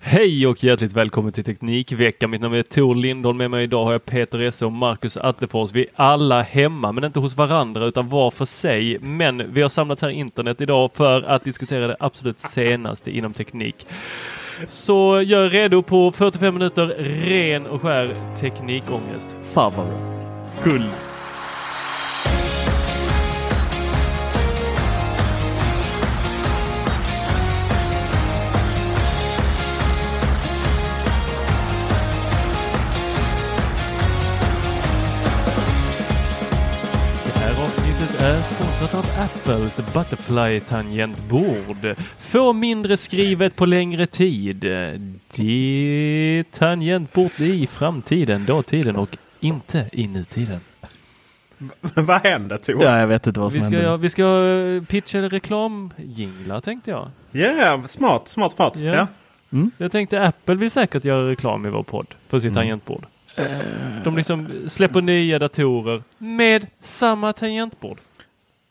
Hej och hjärtligt välkommen till Teknikveckan. Mitt namn är Tor Lindholm. Med mig idag har jag Peter Esse och Marcus Attefors. Vi är alla hemma, men inte hos varandra utan var för sig. Men vi har samlats här internet idag för att diskutera det absolut senaste inom teknik. Så gör redo på 45 minuter ren och skär teknikångest. Bra. Guld! Är sponsrat av Apples Butterfly-tangentbord. Få mindre skrivet på längre tid. Det tangentbord i framtiden, dåtiden och inte i nutiden. Vad händer Tor? Ja, jag vet inte vad som Vi ska, händer. ja, vi ska eh, pitcha reklamjinglar tänkte jag. Ja, smart, smart, smart. Ja. Ja. Jag tänkte Apple vill säkert göra reklam i vår podd för sitt tangentbord. De liksom släpper nya datorer med samma tangentbord.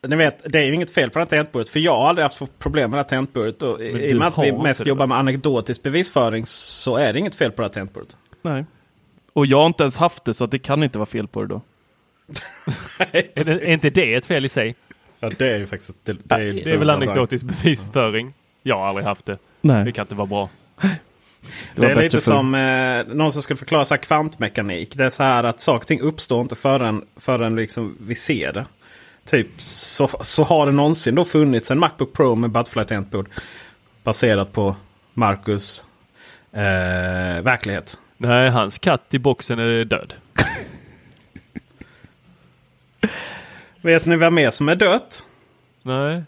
Ni vet, det är ju inget fel på det här tangentbordet. För jag har aldrig haft problem med det här tangentbordet. Och I och med att vi mest det, jobbar med anekdotisk bevisföring så är det inget fel på det här tangentbordet. Nej. Och jag har inte ens haft det så det kan inte vara fel på det då. Är, det, är inte det ett fel i sig? Ja, det är ju faktiskt... Det, det är, Det är väl bra. anekdotisk bevisföring. Jag har aldrig haft det. Det Nej. kan inte vara bra. Det, Det är lite förr. som eh, någon som skulle förklara så här kvantmekanik. Det är så här att saker och ting uppstår inte förrän, förrän liksom vi ser det. Typ så, så har det någonsin då funnits en Macbook Pro med Butterfly tangentbord. Baserat på Marcus eh, verklighet. Nej, hans katt i boxen är död. Vet ni vem mer som är dött? Nej.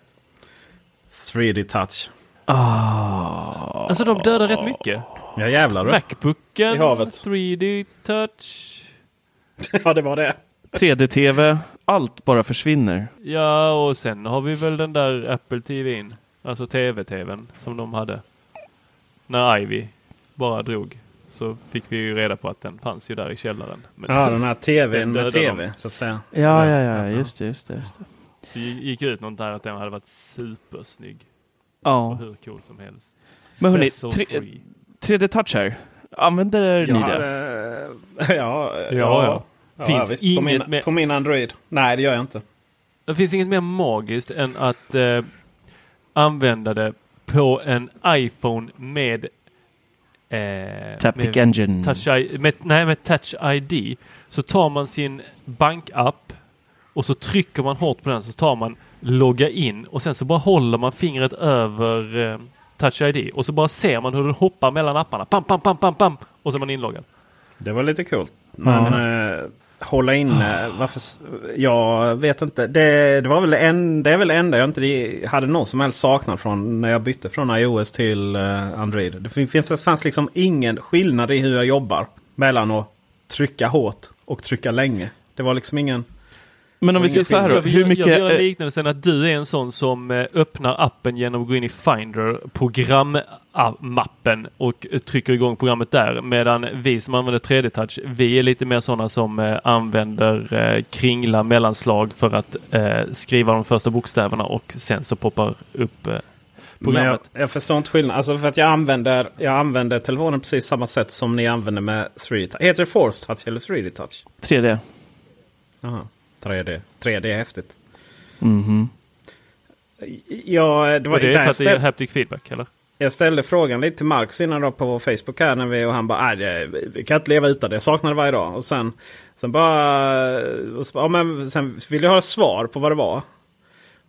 3D touch. Alltså de dödar rätt mycket. Ja jävlar du. Macbooken, I havet. 3D touch. ja det var det. 3D-TV, allt bara försvinner. Ja, och sen har vi väl den där Apple TVn. Alltså TV-TVn som de hade. När Ivy bara drog så fick vi ju reda på att den fanns ju där i källaren. Men Ja den här tvn Den med tv de. så att säga. Ja, ja, ja, just det, just det. Just det. det gick ut något där att den hade varit supersnygg. Ja. Hur cool som helst. Men hörni, So tre- free. 3D-touch här. Använder ni det? ja, ja, ja. Ja. Finns visst, inget på, min, med- på min Android. Nej det gör jag inte. Det finns inget mer magiskt än att eh, använda det på en iPhone med eh, Taptic med Engine. touch, I- med, nej, med Touch ID. Så tar man sin bankapp och så trycker man hårt på den så tar man logga in och sen så bara håller man fingret över eh, Touch ID och så bara ser man hur den hoppar mellan apparna. Pam, pam, pam, pam, pam och så är man inloggad. Det var lite coolt. Men eh, hålla inne. Eh, varför? Jag vet inte. Det, det var väl en, det är väl det enda jag inte hade någon som helst saknad från när jag bytte från iOS till eh, Android. Det finns, det fanns liksom ingen skillnad i hur jag jobbar mellan att trycka hårt och trycka länge. Det var liksom ingen... Men om vi säger så här då, Jag, hur mycket... jag gör eh, liknelsen att du är en sån som eh, öppnar appen genom att gå in i Finder, programmappen och trycker igång programmet där. Medan vi som använder 3D-touch, vi är lite mer sådana som eh, använder eh, kringla mellanslag för att eh, skriva de första bokstäverna och sen så poppar upp eh, Men jag, programmet. jag förstår inte skillnaden. Alltså för att jag använder, jag använder telefonen precis samma sätt som ni använder med 3D Touch. Heter det Force Touch eller 3D Touch? 3D. Jaha. 3D. 3D är häftigt. Mhm. Ja, det var Och det är där för att det ställ, haptic feedback eller? jag ställde frågan lite till Marcus innan då på vår Facebook här. När vi, och han bara, nej det, vi kan inte leva utan det. Jag saknar det varje dag. Och sen, sen bara, och så, ja, men sen ville jag ha svar på vad det var.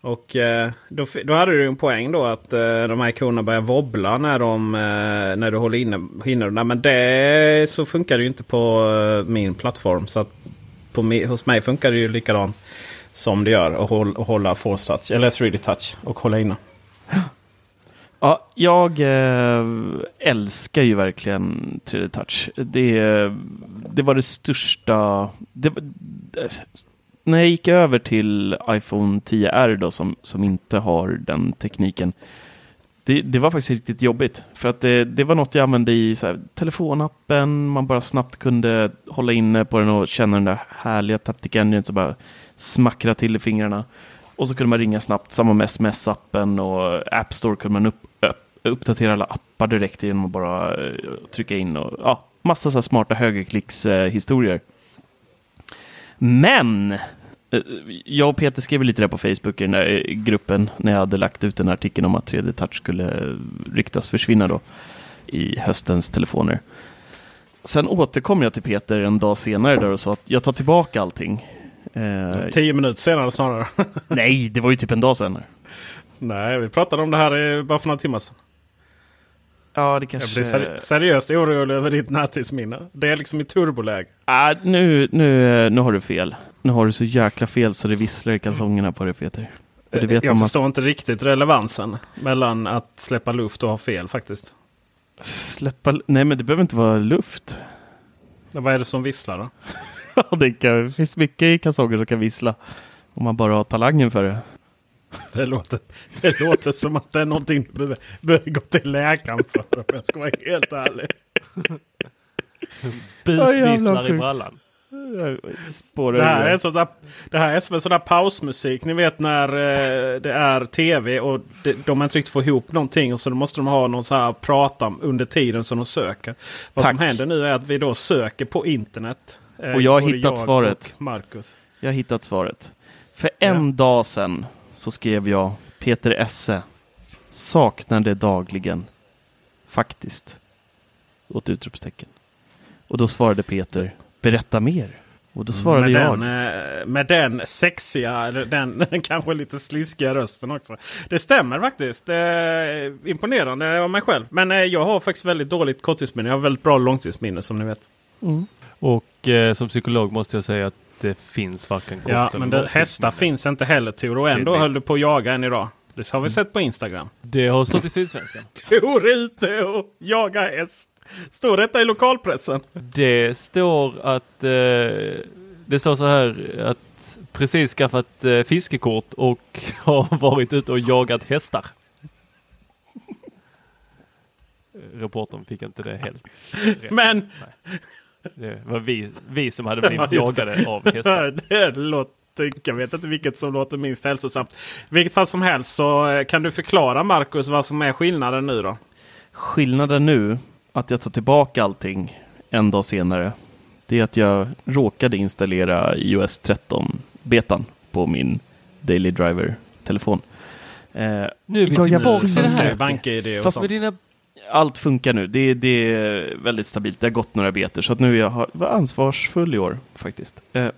Och eh, då, då hade du en poäng då att eh, de här ikonerna börjar wobbla när, de, eh, när du håller inne hinnorna. Men det så funkar det ju inte på eh, min plattform. Så att på, mig, hos mig funkar det ju likadant som det gör att hålla, att hålla force touch eller 3D touch och hålla inne. Ja, jag eh, älskar ju verkligen 3D Touch. Det, det var det största... Det, det, när jag gick över till iPhone 10R då, som, som inte har den tekniken. Det, det var faktiskt riktigt jobbigt. För att det, det var något jag använde i så här, telefonappen. Man bara snabbt kunde hålla inne på den och känna den där härliga Taptic Engine som bara smackra till i fingrarna. Och så kunde man ringa snabbt, samma med sms-appen och App Store kunde man upp, upp, uppdatera alla appar direkt genom att bara eh, trycka in och ja, massa så här smarta högerklickshistorier. Men jag och Peter skrev lite där på Facebook i den där eh, gruppen när jag hade lagt ut den här artikeln om att 3D Touch skulle eh, ryktas försvinna då i höstens telefoner. Sen återkom jag till Peter en dag senare där och sa att jag tar tillbaka allting. Eh, Tio minuter senare snarare. nej, det var ju typ en dag sedan. Nej, vi pratade om det här eh, bara för några timmar sedan. Ja, det Jag kanske... blir seri seriöst orolig över ditt närtidsminne. Det är liksom i turboläge. Ah, nu, nu, nu har du fel. Nu har du så jäkla fel så det visslar i kalsongerna på dig Peter. Och det vet jag man förstår inte riktigt relevansen mellan att släppa luft och ha fel faktiskt. Släppa... Nej, men det behöver inte vara luft. Vad är det som visslar då? Ja, det, kan, det finns mycket i kalsonger som kan vissla. Om man bara har talangen för det. Det låter, det låter som att det är någonting du behöver, behöver gå till läkaren för. Om jag ska vara helt ärlig. Busvisslar i brallan. Spårar Det här, är sånt där, det här är som en sån där pausmusik. Ni vet när eh, det är tv och de, de inte riktigt får ihop någonting. Och så måste de ha någon så här prata under tiden som de söker. Vad som Tack. händer nu är att vi då söker på internet. Eh, Och jag har hittat svaret. och Marcus. Jag har hittat svaret. För en dag sedan så skrev jag Peter Esse. Saknar det dagligen. Faktiskt. Åt utropstecken. Och då svarade Peter. Berätta mer. Och då svarade med, jag. Den, eh, med den sexiga, eller den, kanske lite sliskiga rösten också. Det stämmer faktiskt. Eh, imponerande av mig själv. Men eh, jag har faktiskt väldigt dåligt korttidsminne. Jag har väldigt bra långtidsminne som ni vet. Och eh, som psykolog måste jag säga att det finns varken kort Ja, eller men det, hästar finns inte heller Tor. Och ändå höll du på att jaga en idag. Det har vi sett på Instagram. Det har stått i Sydsvenskan. Tor ute och jagar häst. Står detta i lokalpressen? Det står att eh, det står så här att precis skaffat eh, fiskekort och har varit ute och jagat hästar. Reportern fick inte det helt rätt. Men Det var vi, vi som hade blivit jagade av hästar. det låter, jag vet inte vilket som låter minst hälsosamt. Vilket fall som helst så eh, kan du förklara Marcus vad som är skillnaden nu då? Skillnaden nu, att jag tar tillbaka allting en dag senare, det är att jag råkade installera iOS 13 betan på min Daily Driver-telefon. Eh, Nu Ja, jag i det här. BankID och Fast sånt. med dina allt funkar nu. Det, det är väldigt stabilt. Det har gått några betor, så att nu är jag var ansvarsfull i år faktiskt. Eh,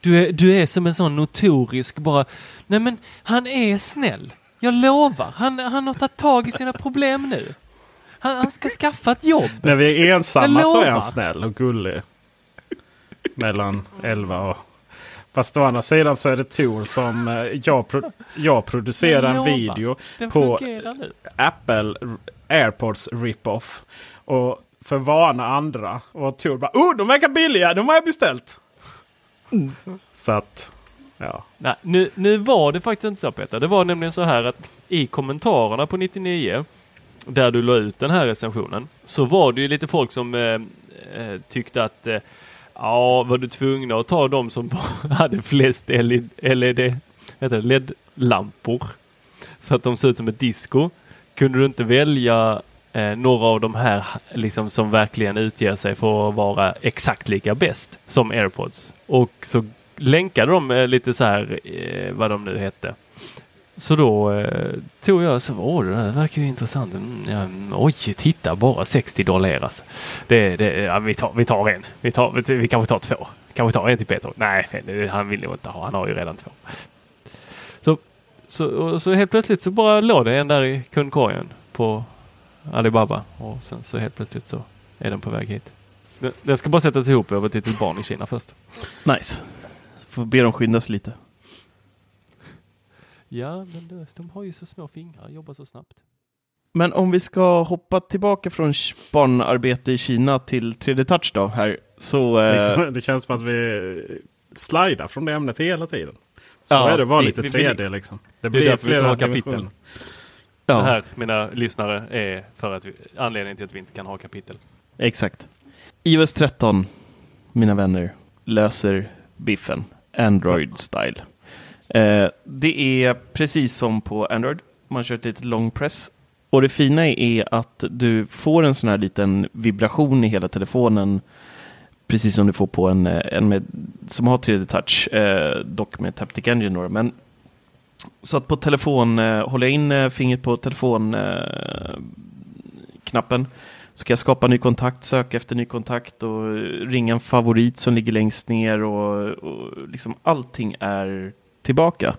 Du är, du är som en sån notorisk bara, nej men han är snäll. Jag lovar, han, han har tagit tag i sina problem nu. Han, han ska skaffa ett jobb. När vi är ensamma Jag så är han snäll och gullig. Mellan 11 och... Fast å andra sidan så är det Tor som... eh, Jag, pro, jag producerar en video på. Apple Airpods rip-off. Och för vana andra. Och Tor bara oh de verkar billiga, de har jag beställt. Så att Ja. Nej, nu, nu var det faktiskt inte så Peter. Det var nämligen så här att i kommentarerna på 99 där du la ut den här recensionen så var det ju lite folk som eh, eh tyckte att eh, ja, var du tvungna att ta de som hade flest LED, LED LED-lampor så att de ser ut som ett disco. Kunde du inte välja eh, några av de här liksom, som verkligen utger sig för att vara exakt lika bäst som AirPods? Och så länkade de eh, lite så här eh, vad de nu hette. Så då eh, tog jag så, åh det där verkar ju intressant. Mm, ja, oj, titta bara 60 dollar alltså. Det, det, ja, vi, tar, vi tar en. Vi, tar, vi, vi kanske tar två. Kanske tar en till Peter. Nej, han vill nog inte ha. Han har ju redan två. Så, så, och så helt plötsligt så bara låg det en där i kundkorgen på Alibaba och sen så helt plötsligt så är den på väg hit. Den, den ska bara sättas ihop över till ett barn i Kina först. Nice. Får be dem skynda sig lite. Ja, men de, de har ju så små fingrar, jobbar så snabbt. Men om vi ska hoppa tillbaka från barnarbete i Kina till 3D Touch då här. Så, eh, Det känns som att vi slidar från det ämnet hela tiden. Så Ja, är det vi- lite vi- 3D liksom. Det Det är därför vi har kapitel. ja, Det här, mina lyssnare, är för att vi, anledningen till att vi inte kan ha kapitel. exakt. iOS 13, mina vänner, löser biffen. Android-style. Eh, det är precis som på Android. Man kör ett litet long press. Och det fina är att du får en sån här liten vibration i hela telefonen. Precis som du får på en, eh, en med, som har 3D touch, eh, dock med Taptic Engine. Då, men så att på telefon, eh, håller jag in eh, fingret på telefonknappen eh, så kan jag skapa ny kontakt, söka efter ny kontakt och ringa en favorit som ligger längst ner och, och liksom allting är tillbaka.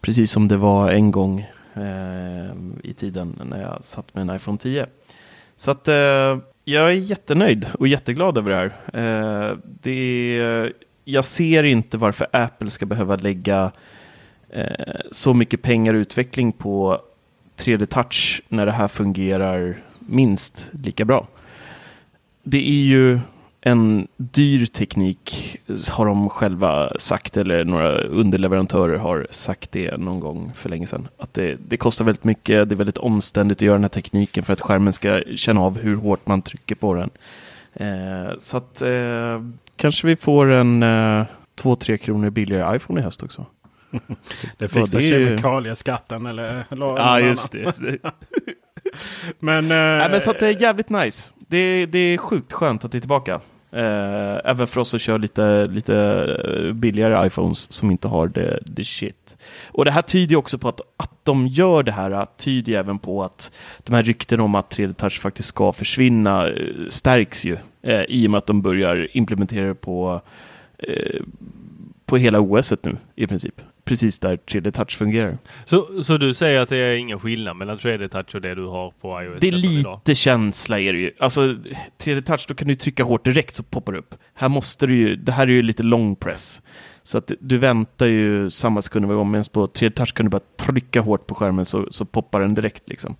Precis som det var en gång eh, i tiden när jag satt med en iPhone 10. Så att eh, jag är jättenöjd och jätteglad över det här. Eh, det är, jag ser inte varför Apple ska behöva lägga eh, så mycket pengar och utveckling på 3D Touch när det här fungerar minst lika bra. Det är ju en dyr teknik har de själva sagt eller några underleverantörer har sagt det någon gång för länge sedan. Att det, det kostar väldigt mycket, det är väldigt omständigt att göra den här tekniken för att skärmen ska känna av hur hårt man trycker på den. Eh, så att eh, kanske vi får en eh, 2-3 kronor billigare iPhone i höst också. Det fixar är ju- kemikalieskatten eller, Ja, just det. Just det. Men, eh, Nej, men så att det är jävligt nice. Det, det är sjukt skönt att det är tillbaka. Eh, även för oss som kör lite, lite eh, billigare iPhones som inte har det, det shit. Och det här tyder ju också på att, att de gör det här, eh, tyder ju även på att de här rykten om att 3D Touch faktiskt ska försvinna eh, stärks ju. Eh, I och med att de börjar implementera det på, eh, på hela OS nu i princip. Precis där 3D Touch fungerar. Så, så du säger att det är ingen skillnad mellan 3D touch och det du har på iOS Det är 13 idag? lite känsla är det ju. Alltså 3D touch, då kan du trycka hårt direkt så poppar det upp. Här måste du ju, det här är ju lite long press. Så att du väntar ju samma sekund varje gång, medan på 3D touch kan du bara trycka hårt på skärmen så, så poppar den direkt liksom.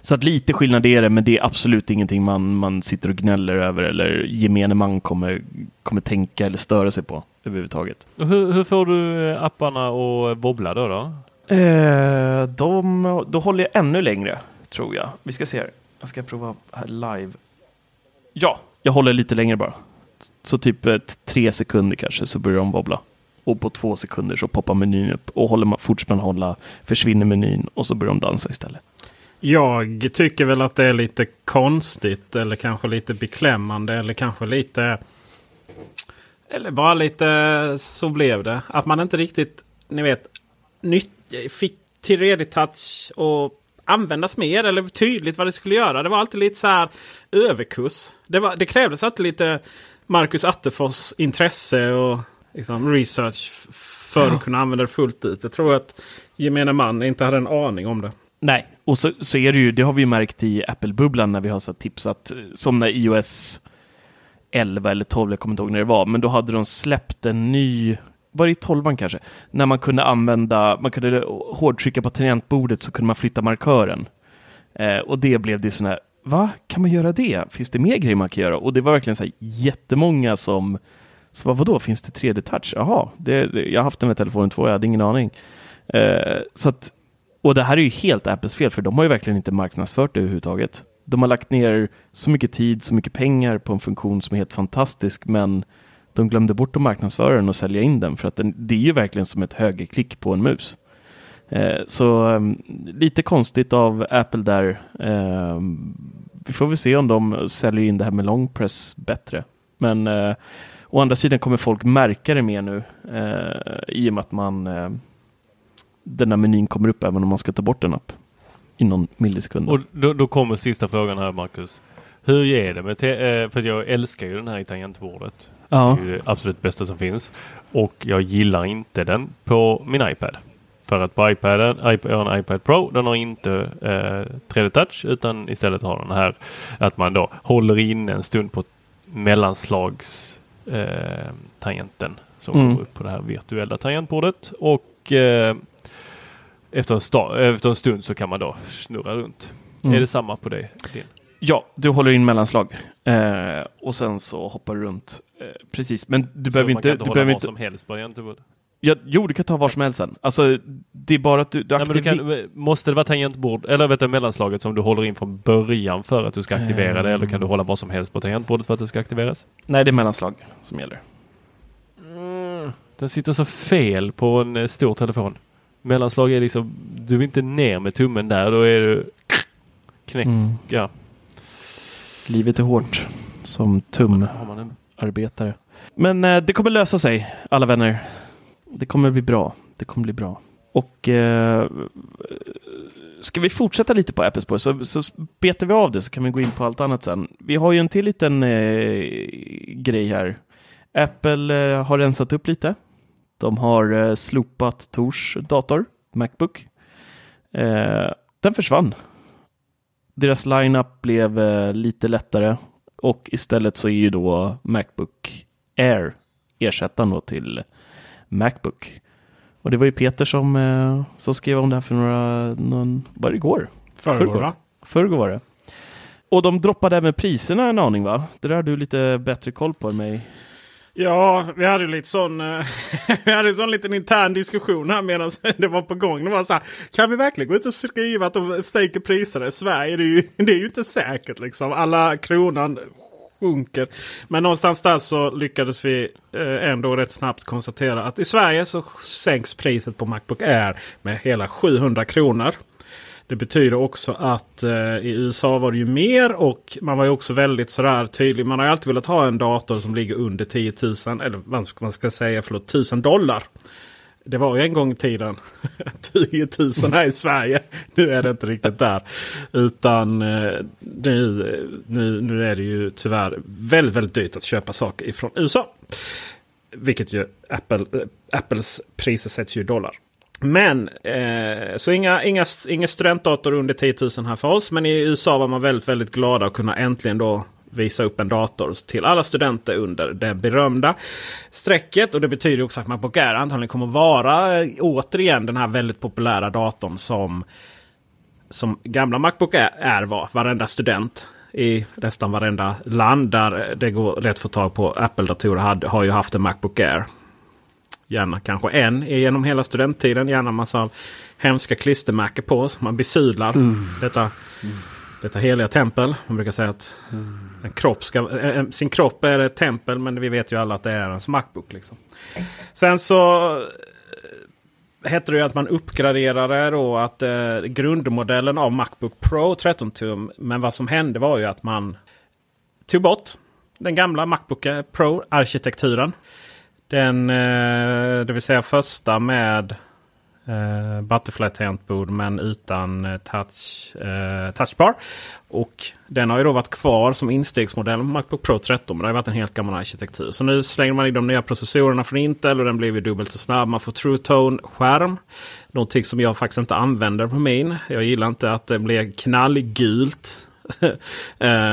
Så att lite skillnad är det, men det är absolut ingenting man, man sitter och gnäller över eller gemene man kommer, kommer tänka eller störa sig på överhuvudtaget. Och Hur, hur får du eh, apparna att wobbla då? då? Eh, de, då håller jag ännu längre, tror jag. Vi ska se här. Jag ska prova här live. Ja, jag håller lite längre bara. Så typ eh, tre sekunder kanske så börjar de wobbla. Och på två sekunder så poppar menyn upp. Och håller man, fortsätter man hålla försvinner menyn och så börjar de dansa istället. Jag tycker väl att det är lite konstigt eller kanske lite beklämmande eller kanske lite... Eller bara lite så blev det. Att man inte riktigt, ni vet, nytt, fick till redig touch och användas mer eller tydligt vad det skulle göra. Det var alltid lite så här överkurs. Det, var, det krävdes alltid lite Marcus Attefors intresse och liksom research för att kunna använda det fullt ut. Jag tror att gemene man inte hade en aning om det. Nej, och så, så är det ju, det har vi märkt i Apple-bubblan när vi har så tipsat, eh, som när iOS 11 eller 12, jag kommer inte ihåg när det var, men då hade de släppt en ny, var det i 12 kanske? När man kunde använda, man kunde hårdtrycka på tangentbordet så kunde man flytta markören. Eh, och det blev det sån här, va? Kan man göra det? Finns det mer grejer man kan göra? Och det var verkligen så här jättemånga som, Så vad, vadå, finns det 3D-touch? Jaha, det, det, jag har haft den med telefonen två, jag hade ingen aning. Eh, så att, och det här är ju helt Apples fel, för de har ju verkligen inte marknadsfört det överhuvudtaget. De har lagt ner så mycket tid, så mycket pengar på en funktion som är helt fantastisk, men de glömde bort att marknadsföra den och sälja in den, för att den, det är ju verkligen som ett högerklick på en mus. Eh, så um, lite konstigt av Apple där. Eh, vi får väl se om de säljer in det här med long press bättre. Men eh, å andra sidan kommer folk märka det mer nu eh, i och med att man eh, den här menyn kommer upp även om man ska ta bort en app i någon millisekund. Och då, då kommer sista frågan här Marcus. Hur ger det med eh, för jag älskar ju den här i tangentbordet. Ja. Det är det absolut bästa som finns. Och jag gillar inte den på min iPad. För att på iPaden, jag har en iPad Pro, den har inte eh, 3D touch utan istället har den här att man då håller inne en stund på mellanslags eh, tangenten som Mm. går upp på det här virtuella tangentbordet och eh, efter, en sta- efter en stund så kan man då snurra runt. Mm. Är det samma på dig? Din? Ja, du håller in mellanslag eh, och sen så hoppar du runt. Eh, precis, men du Så behöver inte... inte Du hålla behöver vad inte som helst på tangentbordet? ja, jo, du kan ta var som helst sen. Alltså, det är bara att du, du Nej, du kan, måste det vara tangentbord eller vet du, mellanslaget som du håller in från början för att du ska aktivera det eller kan du hålla vad som helst på tangentbordet för att det ska aktiveras? Nej, det är mellanslag som gäller. Den sitter så fel på en eh, stor telefon. Mellanslag är liksom, du är inte ner med tummen där, då är du knäck. Mm. Ja, Livet är hårt som tumarbetare. Men eh, det kommer lösa sig, alla vänner. Det kommer bli bra. Det kommer bli bra. Och eh, ska vi fortsätta lite på Apple Store så, så betar vi av det så kan vi gå in på allt annat sen. Vi har ju en till liten eh, grej här. Apple eh, har rensat upp lite. De har eh, slopat Tors dator, Macbook. Eh, den försvann. Deras lineup blev eh, lite lättare och istället så är ju då Macbook Air ersättaren då till Macbook. Och det var ju Peter som, som skrev om det här för några, någon, var det igår? Förrgår? Förrgår var det. Och de droppade även priserna en aning va? Det där har du lite bättre koll på än mig. Ja, vi hade lite sån, eh, vi hade en sån liten intern diskussion här medan det var på gång. Det var så här, kan vi verkligen gå ut och skriva att de sänker priserna i Sverige? Det är ju, det är ju inte säkert liksom. Alla kronan sjunker. Men någonstans där så lyckades vi eh, ändå rätt snabbt konstatera att i Sverige så sänks priset på Macbook Air med hela 700 kronor. Det betyder också att eh, i USA var det ju mer och man var ju också väldigt sådär tydlig. Man har ju alltid velat ha en dator som ligger under 10 000 eller vad man ska säga förlåt 1000 dollar. Det var ju en gång i tiden 10 000 här i Sverige. Nu är det inte riktigt där. Utan eh, nu, nu, nu är det ju tyvärr väldigt, väldigt dyrt att köpa saker ifrån USA. Vilket ju Apple, eh, Apples priser sätts ju i dollar. Men eh, så inga, inga, inga studentdator under 10 000 här för oss. Men i USA var man väldigt, väldigt glada att kunna äntligen då visa upp en dator till alla studenter under det berömda strecket. Och det betyder också att Macbook Air antagligen kommer vara eh, återigen den här väldigt populära datorn som, som gamla Macbook Air var. Varenda student i nästan varenda land där det går lätt att få tag på Apple-datorer har ju haft en Macbook Air. Gärna kanske en genom hela studenttiden. Gärna massa av hemska klistermärken på. Så man besudlar detta, detta heliga tempel. Man brukar säga att en kropp ska, eh, sin kropp är ett tempel. Men vi vet ju alla att det är ens Macbook. Liksom. Sen så eh, hette det ju att man uppgraderade då att eh, grundmodellen av Macbook Pro 13 tum. Men vad som hände var ju att man tog bort den gamla Macbook Pro-arkitekturen. Den, eh, det vill säga första med eh, Butterfly-tangentbord men utan eh, touch, eh, touchbar. Och den har ju då varit kvar som instegsmodell på Macbook Pro 13. Men det har varit en helt gammal arkitektur. Så nu slänger man in de nya processorerna från Intel och den blev ju dubbelt så snabb. Man får True Tone-skärm. Någonting som jag faktiskt inte använder på min. Jag gillar inte att det blir knallgult. eh,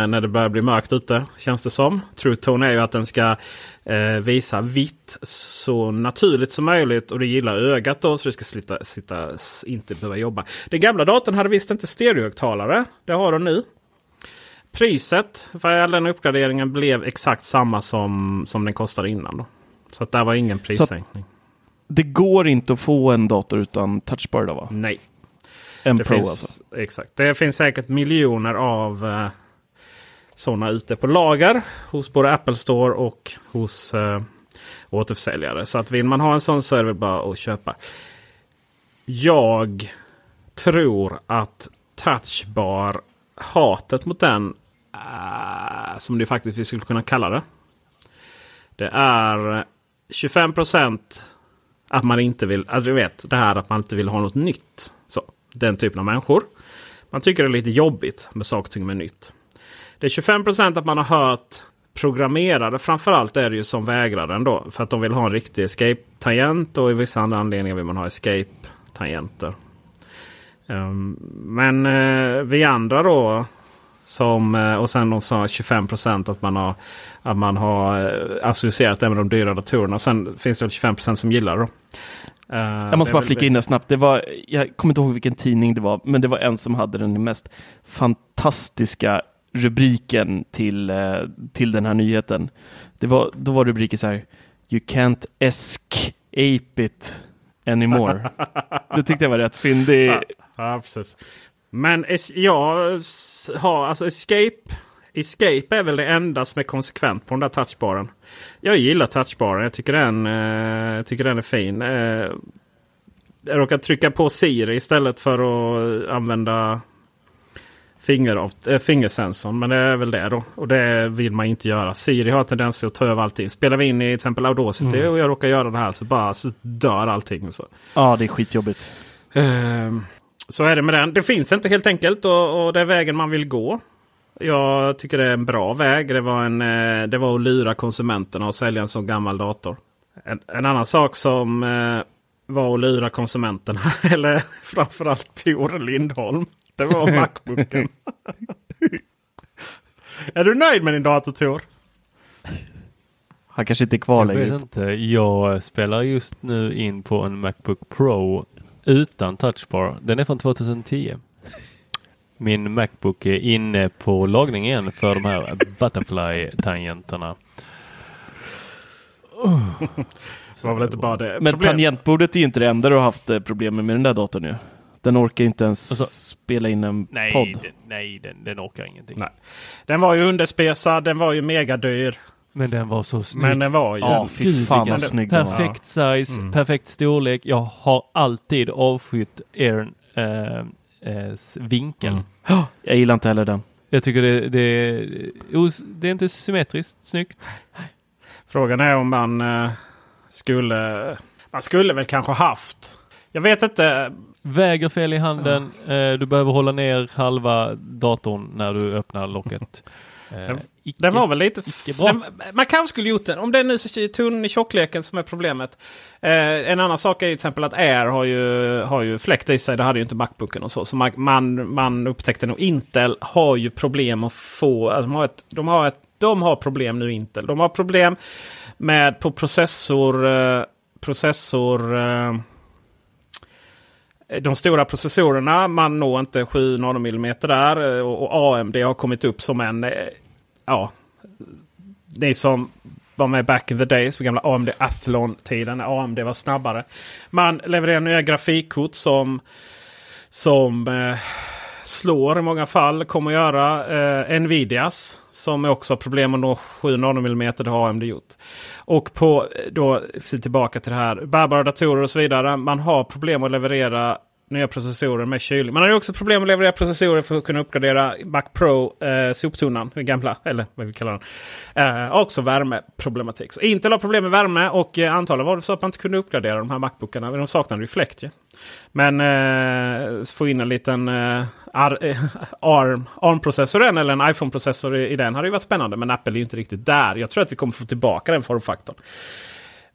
när det börjar bli mörkt ute känns det som. True Tone är ju att den ska eh, visa vitt så naturligt som möjligt. Och det gillar ögat då så det ska slita, sitta, inte behöva jobba. Den gamla datorn hade visst inte stereohögtalare. Det har de nu. Priset för all den uppgraderingen blev exakt samma som, som den kostade innan. Då. Så att där var ingen prissänkning. Det går inte att få en dator utan touchbar då va? Nej. En Det Pro finns, alltså. Exakt. Det finns säkert miljoner av eh, sådana ute på lager hos både Apple Store och hos eh, återförsäljare. Så att vill man ha en sån så är det bara att köpa. Jag tror att touchbar, hatet mot den, äh, som det faktiskt vi skulle kunna kalla det. Det är 25 procent. att man inte vill, alltså du vet det här att man inte vill ha något nytt. Så, den typen av människor. Man tycker det är lite jobbigt med saker och ting med nytt. Det är 25% att man har hört programmerare framförallt är det ju som vägrar den då. För att de vill ha en riktig escape-tangent och i vissa andra anledningar vill man ha escape-tangenter. Ehm, men eh, vi andra då som, eh, och sen de sa 25 att man har, att man har eh, associerat det med de dyra datorerna. Sen finns det väl 25% som gillar det. då. Eh, Jag måste det bara flika det. in där snabbt. Det var, jag kommer inte ihåg vilken tidning det var, men det var en som hade den mest fantastiska rubriken till, eh, till den här nyheten. Det var, då var rubriken så här, You can't escape it anymore. det tyckte jag var rätt fyndig. Ja, ja, precis. Men jag har alltså Escape. Escape är väl det enda som är konsekvent på den där touchbaren. Jag gillar touchbaren. Jag tycker den, eh, tycker den är fin. Eh, jag råkar trycka på Siri istället för att använda finger, äh, fingersensorn. Men det är väl det då. Och det vill man inte göra. Siri har tendens att ta över allting. Spelar vi in i till exempel Audacity och jag råkar göra det här så bara så dör allting. Så. Ja, det är skitjobbigt. Ehm, Så är det med den. Det finns inte helt enkelt och, och det är vägen man vill gå. Jag tycker det är en bra väg. Det var, en, eh, det var att lura konsumenterna och sälja en sån gammal dator. En, en annan sak som eh, var att lura konsumenterna, eller framförallt Tor Lindholm. Det var Macbooken. är du nöjd med din dator Tor? Han kanske inte är kvar Jag vet längre. inte. Jag spelar just nu in på en Macbook Pro utan touchbar. Den är från 2010. Min Macbook är inne på lagning igen för de här Butterfly-tangenterna. Det var väl inte bara det. Men Problem- tangentbordet är ju inte det enda du har haft eh, problem med med den där datorn ju. Den orkar inte ens Alltså, spela in en Nej, podd. den, nej den, den orkar ingenting. Nej. Den var ju underspesad, den var ju megadyr. Men den var så snygg. Men den var ju... Ja, fy fan vad snygg den var. Perfekt size, Mm. perfekt storlek. Jag har alltid avskytt Air eh, eh, s- vinkeln. Mm. Jag gillar inte heller den. Jag tycker det, det, det är inte symmetriskt snyggt. Frågan är om man eh, skulle... Man skulle väl kanske haft... Jag vet inte. Väger fel i handen. Eh, du behöver hålla ner halva datorn när du öppnar locket. Eh, Den- icke- Den var väl lite... Den, man kanske skulle gjort den. Om den nu är så tunn i tjockleken som är problemet. Eh, en annan sak är ju till exempel att Air har ju, har ju fläkt i sig. Det hade ju inte Macbooken och så. Så man, man, man upptäckte nog Intel har ju problem att få... Alltså de, har ett, de, har ett, de har problem nu Intel. De har problem med på processor... Eh, processor... Eh, Eh, de stora processorerna, man når inte 7 nanometer där. Eh, och, AMD har kommit upp som en... Eh, ja, ni som var med back in the days, på gamla AMD Athlon-tiden, när AMD var snabbare. Man levererar nya grafikkort som, som eh, slår i många fall. Kommer att göra eh, Nvidias. Som också har problem att nå 7 nanometer. Det har AMD gjort. Och på eh, då tillbaka till det här. Bärbara datorer och så vidare. Man har problem att leverera nya processorer med kylning. Man har ju också problem att leverera processorer för att kunna uppgradera Mac Pro eh, soptunnan. Den gamla, eller vad vi kallar den. Eh, också värmeproblematik. Så Intel har problem med värme och eh, antagligen var det så att man inte kunde uppgradera de här Macbookarna. Men de saknade ju fläkt ju. Men eh, få in en liten eh, eh ARM-processor ARM eller en iPhone-processor i, i den hade ju varit spännande. Men Apple är ju inte riktigt där. Jag tror att vi kommer få tillbaka den formfaktorn.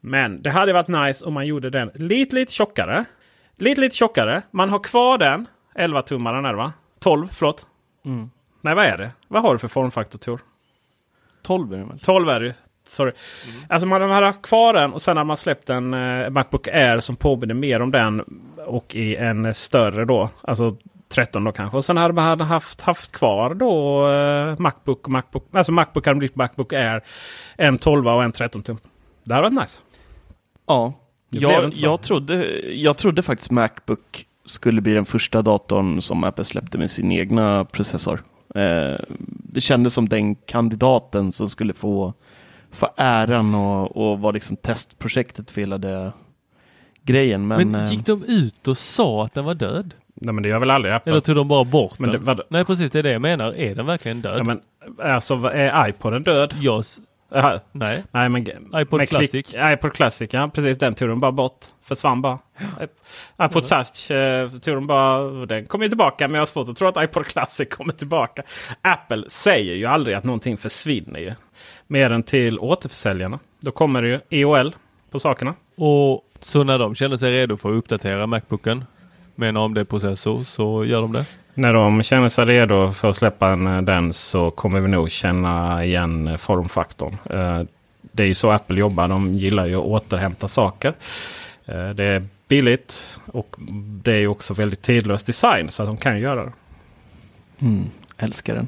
Men det hade varit nice om man gjorde den lite, lite tjockare. Lite, lite tjockare. Man har kvar den. 11-tummaren är det va? 12, förlåt. Mm. Nej, vad är det? Vad har du för formfaktor Tor? 12 är det väl? 12 är det. Sorry. Alltså man hade haft kvar den och sen har man släppt en eh, Macbook Air som påminner mer om den. Och i en större då. Alltså 13 då kanske. Och sen hade man haft, haft kvar då eh, Macbook och Macbook. Alltså Macbook hade blivit Macbook Air. En 12 och en 13 tum. Det hade varit nice. Ja, jag, jag, trodde, jag trodde faktiskt Macbook skulle bli den första datorn som Apple släppte med sin egna processor. Eh, det kändes som den kandidaten som skulle få, få äran och, och vara liksom testprojektet för hela det grejen. Men, Men eh, gick de ut och sa att den var död? Nej men det gör väl aldrig Apple. Eller tog de bara bort Men det- den? vad- Nej precis, det är det jag menar. Är den verkligen död? ja, men, alltså är iPoden död? Jag Jaha. Nej. Nej men iPod Classic. Klick, iPod Classic, ja precis. Den tog de bara bort. Försvann bara. iPod Touch eh, tog de bara. Den kommer tillbaka men jag har svårt att tro att iPod Classic kommer tillbaka. Apple säger ju aldrig att någonting försvinner ju. Mer än till återförsäljarna. Då kommer det ju EOL på sakerna. Och så när de känner sig redo för att uppdatera Macbooken med en AMD-processor så gör de det. När de känner sig redo för att släppa en, eh, den så kommer vi nog känna igen eh, formfaktorn. Eh, Det är ju så Apple jobbar. De gillar ju att återhämta saker. Det är billigt och det är ju också väldigt tidlös design så att de kan ju göra det. Mm, älskar den.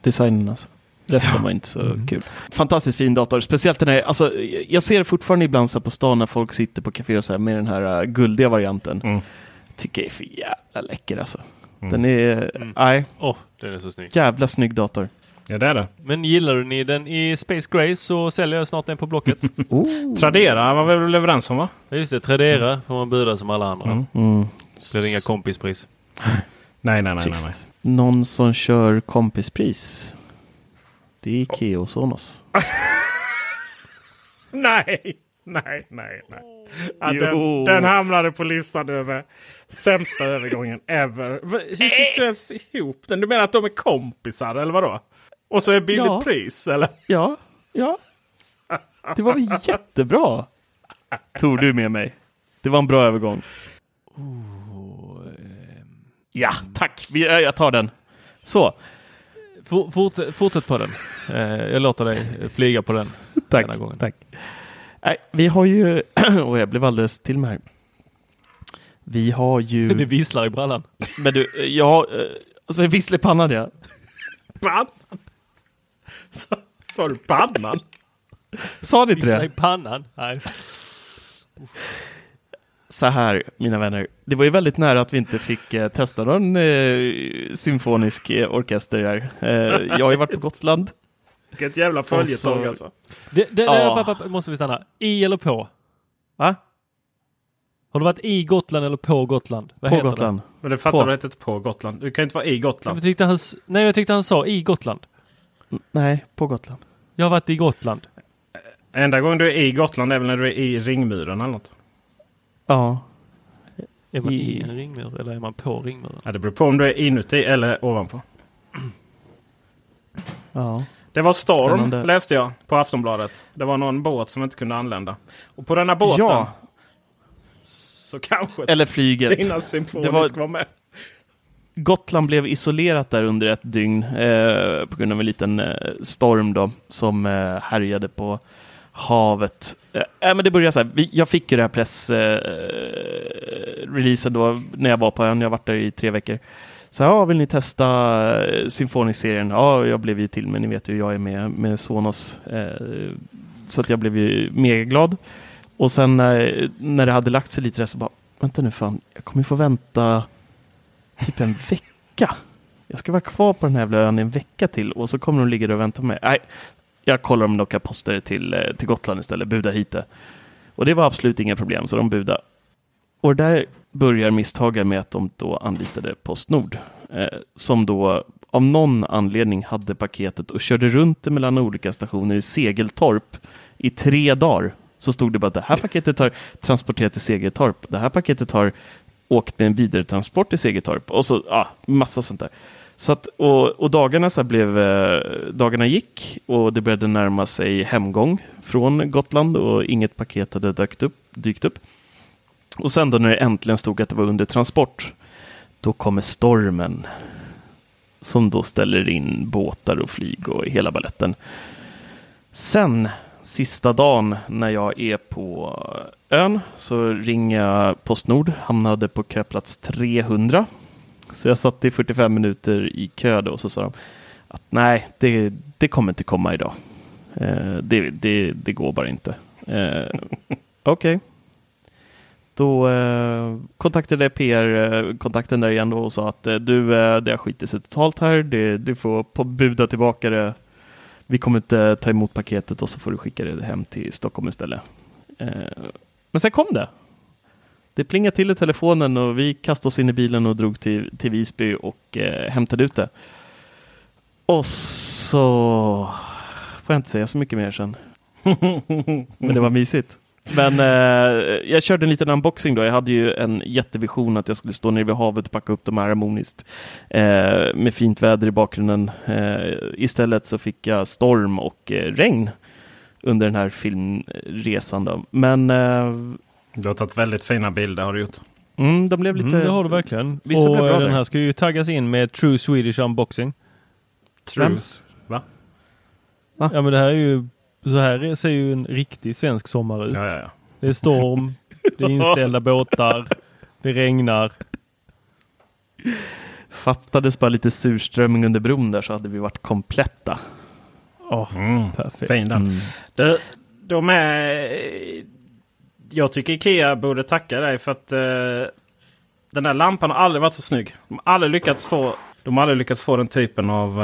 Designen alltså. Resten var inte så Mm. kul. Fantastiskt fin dator. Speciellt den här, alltså, jag ser fortfarande ibland så på stan när folk sitter på kaféer och så här med den här uh, guldiga varianten. Mm. Tycker jag är för jävla läcker alltså. Mm. Den är, Mm. nej, Åh, den är så snygg. jävla snygg dator. Ja det är det. Men gillar du ni den i Space Gray så säljer jag snart den på Blocket. Tradera var vi väl överens om va? Ja, Just det, Tradera får man buda som alla andra. Mm. Mm. Så blir det inga kompispris. Nej, nej, nej. nej, nej. Någon som kör kompispris. Det är Ikea och Sonos. Nej, nej, nej. nej. Ja, den, den hamnade på listan över sämsta övergången ever. Hur fick du ens ihop den? Du menar att de är kompisar eller vadå? Och så är billigt Ja. pris eller? Ja, ja. Det var väl jättebra. Tog du med mig. Det var en bra övergång. Ja, tack. Äh, jag tar den. Så, For, fortsätt, på den. Eh, jag låter dig flyga på den. tack. Denna gången. tack. Nej, vi har ju... och jag blev alldeles till mig. Vi har Det ju... visslar i brallan. Men du, jag... eh, Alltså, vissla i pannan, ja. Banan? Sa- du banan? Sa ni inte Visslar i det? pannan. Nej. Så här, mina vänner. Det var ju väldigt nära att vi inte fick eh, testa någon eh, symfonisk eh, orkester här. Eh, jag har ju varit på Gotland. Vilket jävla följetong så- alltså. Det, det, Ja. det, papp, papp, måste vi stanna. I eller på? Va? Har du varit i Gotland eller på Gotland? Vad På heter Gotland. Men det fattar På. du inte på Gotland. Du kan inte vara i Det? Jag Gotland. tyckte han, nej, jag tyckte han sa i Gotland. N- Nej, på Gotland. Jag har varit i Gotland. Enda gången du är i Gotland är väl när du är i ringmuren eller något. Ja. Är man i I- en ringmur eller är man på ringmuren? Ja, det beror på om du är inuti eller ovanpå. Ja. Det var storm Spännande. läste jag på Aftonbladet. Det var någon båt som inte kunde anlända. Och på den här båten Ja, så kanske eller flyget. dina symfonisk Det var... var- med. Gotland blev isolerat där under ett dygn eh, på grund av en liten eh, storm då, som eh, härjade på havet. Eh, äh, men det började så här, vi, jag fick ju det här pressreleasen eh, releasen då när jag var på ön, jag har varit där i tre veckor. Så här, vill ni testa eh, Symfonic-serien? Ja, jag blev ju till, men ni vet ju, jag är med med Sonos. Eh, så att jag blev ju mega glad. Och sen när, när det hade lagt sig lite där så bara, vänta nu fan, jag kommer få vänta typ en vecka. Jag ska vara kvar på den här jävla ön en vecka till och så kommer de ligga där och vänta på mig. Nej, jag kollar om de kan posta det till, eh, till Gotland istället, buda hit det. Och det var absolut inga problem, så de budade. Och där börjar misstaga med att de då anlitade Postnord, eh, som då av någon anledning hade paketet och körde runt det mellan olika stationer i Segeltorp i tre dagar. Så stod det bara att det här paketet har transporterats till Segeltorp, det här paketet har åkt med en vidaretransport till Segeltorp och så ah, massa sånt där. Så att, och, och dagarna, så blev, eh, dagarna gick och det började närma sig hemgång från Gotland och inget paket hade dykt upp, dykt upp. Och sen då när det äntligen stod att det var under transport, då kommer stormen som då ställer in båtar och flyg och hela balletten. Sen sista dagen när jag är på ön så ringer jag Postnord, hamnade på köplats 300. Så jag satt i 45 minuter i kö då och så sa de att nej, det, det kommer inte komma idag. Eh, det, det, det går bara inte. Eh, Okej. Okay. Då eh, kontaktade PR-kontakten där igen och sa att eh, du, eh, det har skitit sig totalt här. Det, du får buda tillbaka det. Vi kommer inte ta emot paketet och så får du skicka det hem till Stockholm istället. Eh, men sen kom det. Det plingade till i telefonen och vi kastade oss in i bilen och drog till, till Visby och eh, hämtade ut det. Och så får jag inte säga så mycket mer sen. Men det var mysigt. Men eh, jag körde en liten unboxing då. Jag hade ju en jättevision att jag skulle stå nere vid havet och packa upp dem harmoniskt eh, med fint väder i bakgrunden. Eh, istället så fick jag storm och eh, regn under den här filmresan. Då. Men eh, du har tagit väldigt fina bilder har du gjort. Mm, de blev lite... Mm, det har du verkligen. Vissa och bra den här ska ju taggas in med True Swedish Unboxing. True? Va? Va? Ja men det här är ju så här ser ju en riktig svensk sommar ut. Ja, ja, ja. Det är storm, det är inställda båtar, det regnar. Fattades bara lite surströmming under bron där så hade vi varit kompletta. Oh, mm, perfekt. Fin mm. de, de är... Jag tycker Ikea borde tacka dig för att uh, den där lampan har aldrig varit så snygg. De har aldrig lyckats få, de har aldrig lyckats få den typen av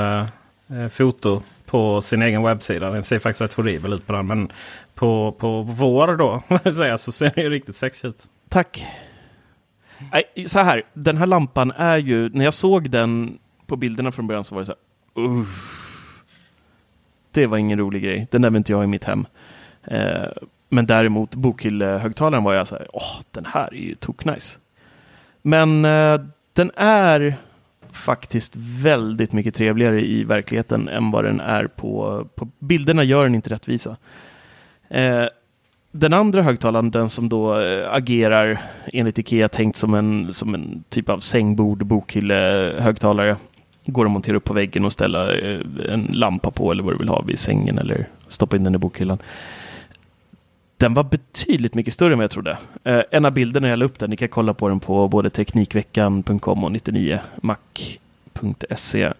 uh, foto på sin egen webbsida. Den ser faktiskt rätt horribel ut på den. Men på, på vår då så ser den ju riktigt sexig ut. Tack. Så här, den här lampan är ju, när jag såg den på bilderna från början så var det så här. Uh, det var ingen rolig grej. Den där vill inte jag i mitt hem. Eh, men däremot bokhyllehögtalaren var jag så här, åh, den här är ju toknice. Men eh, den är faktiskt väldigt mycket trevligare i verkligheten än vad den är på, på bilderna gör den inte rättvisa. Eh, den andra högtalaren, den som då eh, agerar enligt Ikea tänkt som en, som en typ av sängbord bokhyllehögtalare, går att montera upp på väggen och ställa eh, en lampa på eller vad du vill ha vid sängen eller stoppa in den i bokhyllan. Den var betydligt mycket större än vad jag trodde. Eh, en av bilderna jag la upp där, ni kan kolla på den på både Teknikveckan.com och 99mac.se. Eh,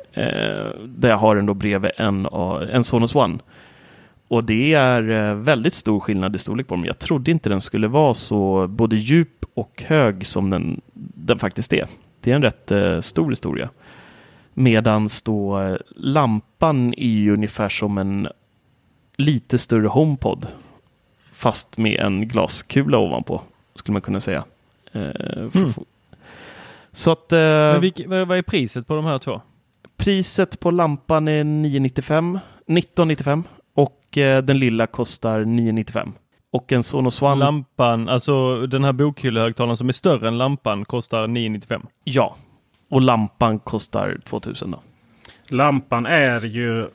där jag har den då bredvid en, eh, en Sonos One. Och det är eh, väldigt stor skillnad i storlek på dem. Jag trodde inte den skulle vara så både djup och hög som den, den faktiskt är. Det är en rätt eh, stor historia. Medan då eh, lampan är ju ungefär som en lite större HomePod fast med en glaskula ovanpå, skulle man kunna säga. Eh, mm. Så att... Eh, vilk, vad är priset på de här två? Priset på lampan är 995, 1995 och eh, den lilla kostar 995. Och en Sonos One... Lampan, alltså den här bokhyllehögtalaren som är större än lampan kostar 995? Ja, och lampan kostar 2000 då. Lampan är ju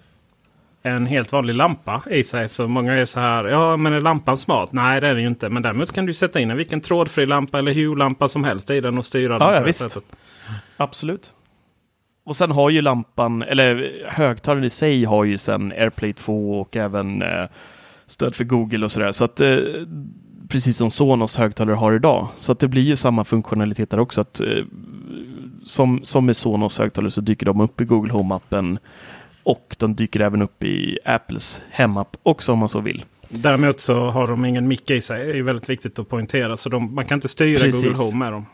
en helt vanlig lampa i sig. Så många är så här, ja men är lampan smart? Nej det är den ju inte. Men däremot kan du sätta in en vilken trådfri lampa eller hue-lampa som helst i den och styra ja, den. Ja, visst. Sättet. Absolut. Och sen har ju lampan, eller högtalaren i sig har ju sen AirPlay 2 och även eh, stöd för Google och sådär. Så att eh, precis som Sonos högtalare har idag. Så att det blir ju samma funktionalitet där också. Att, eh, som, som med Sonos högtalare så dyker de upp i Google Home-appen och de dyker även upp i Apples hemapp också om man så vill. Däremot så har de ingen mick i sig. Det är väldigt viktigt att poängtera. Så de, man kan inte styra Precis. Google Home med dem.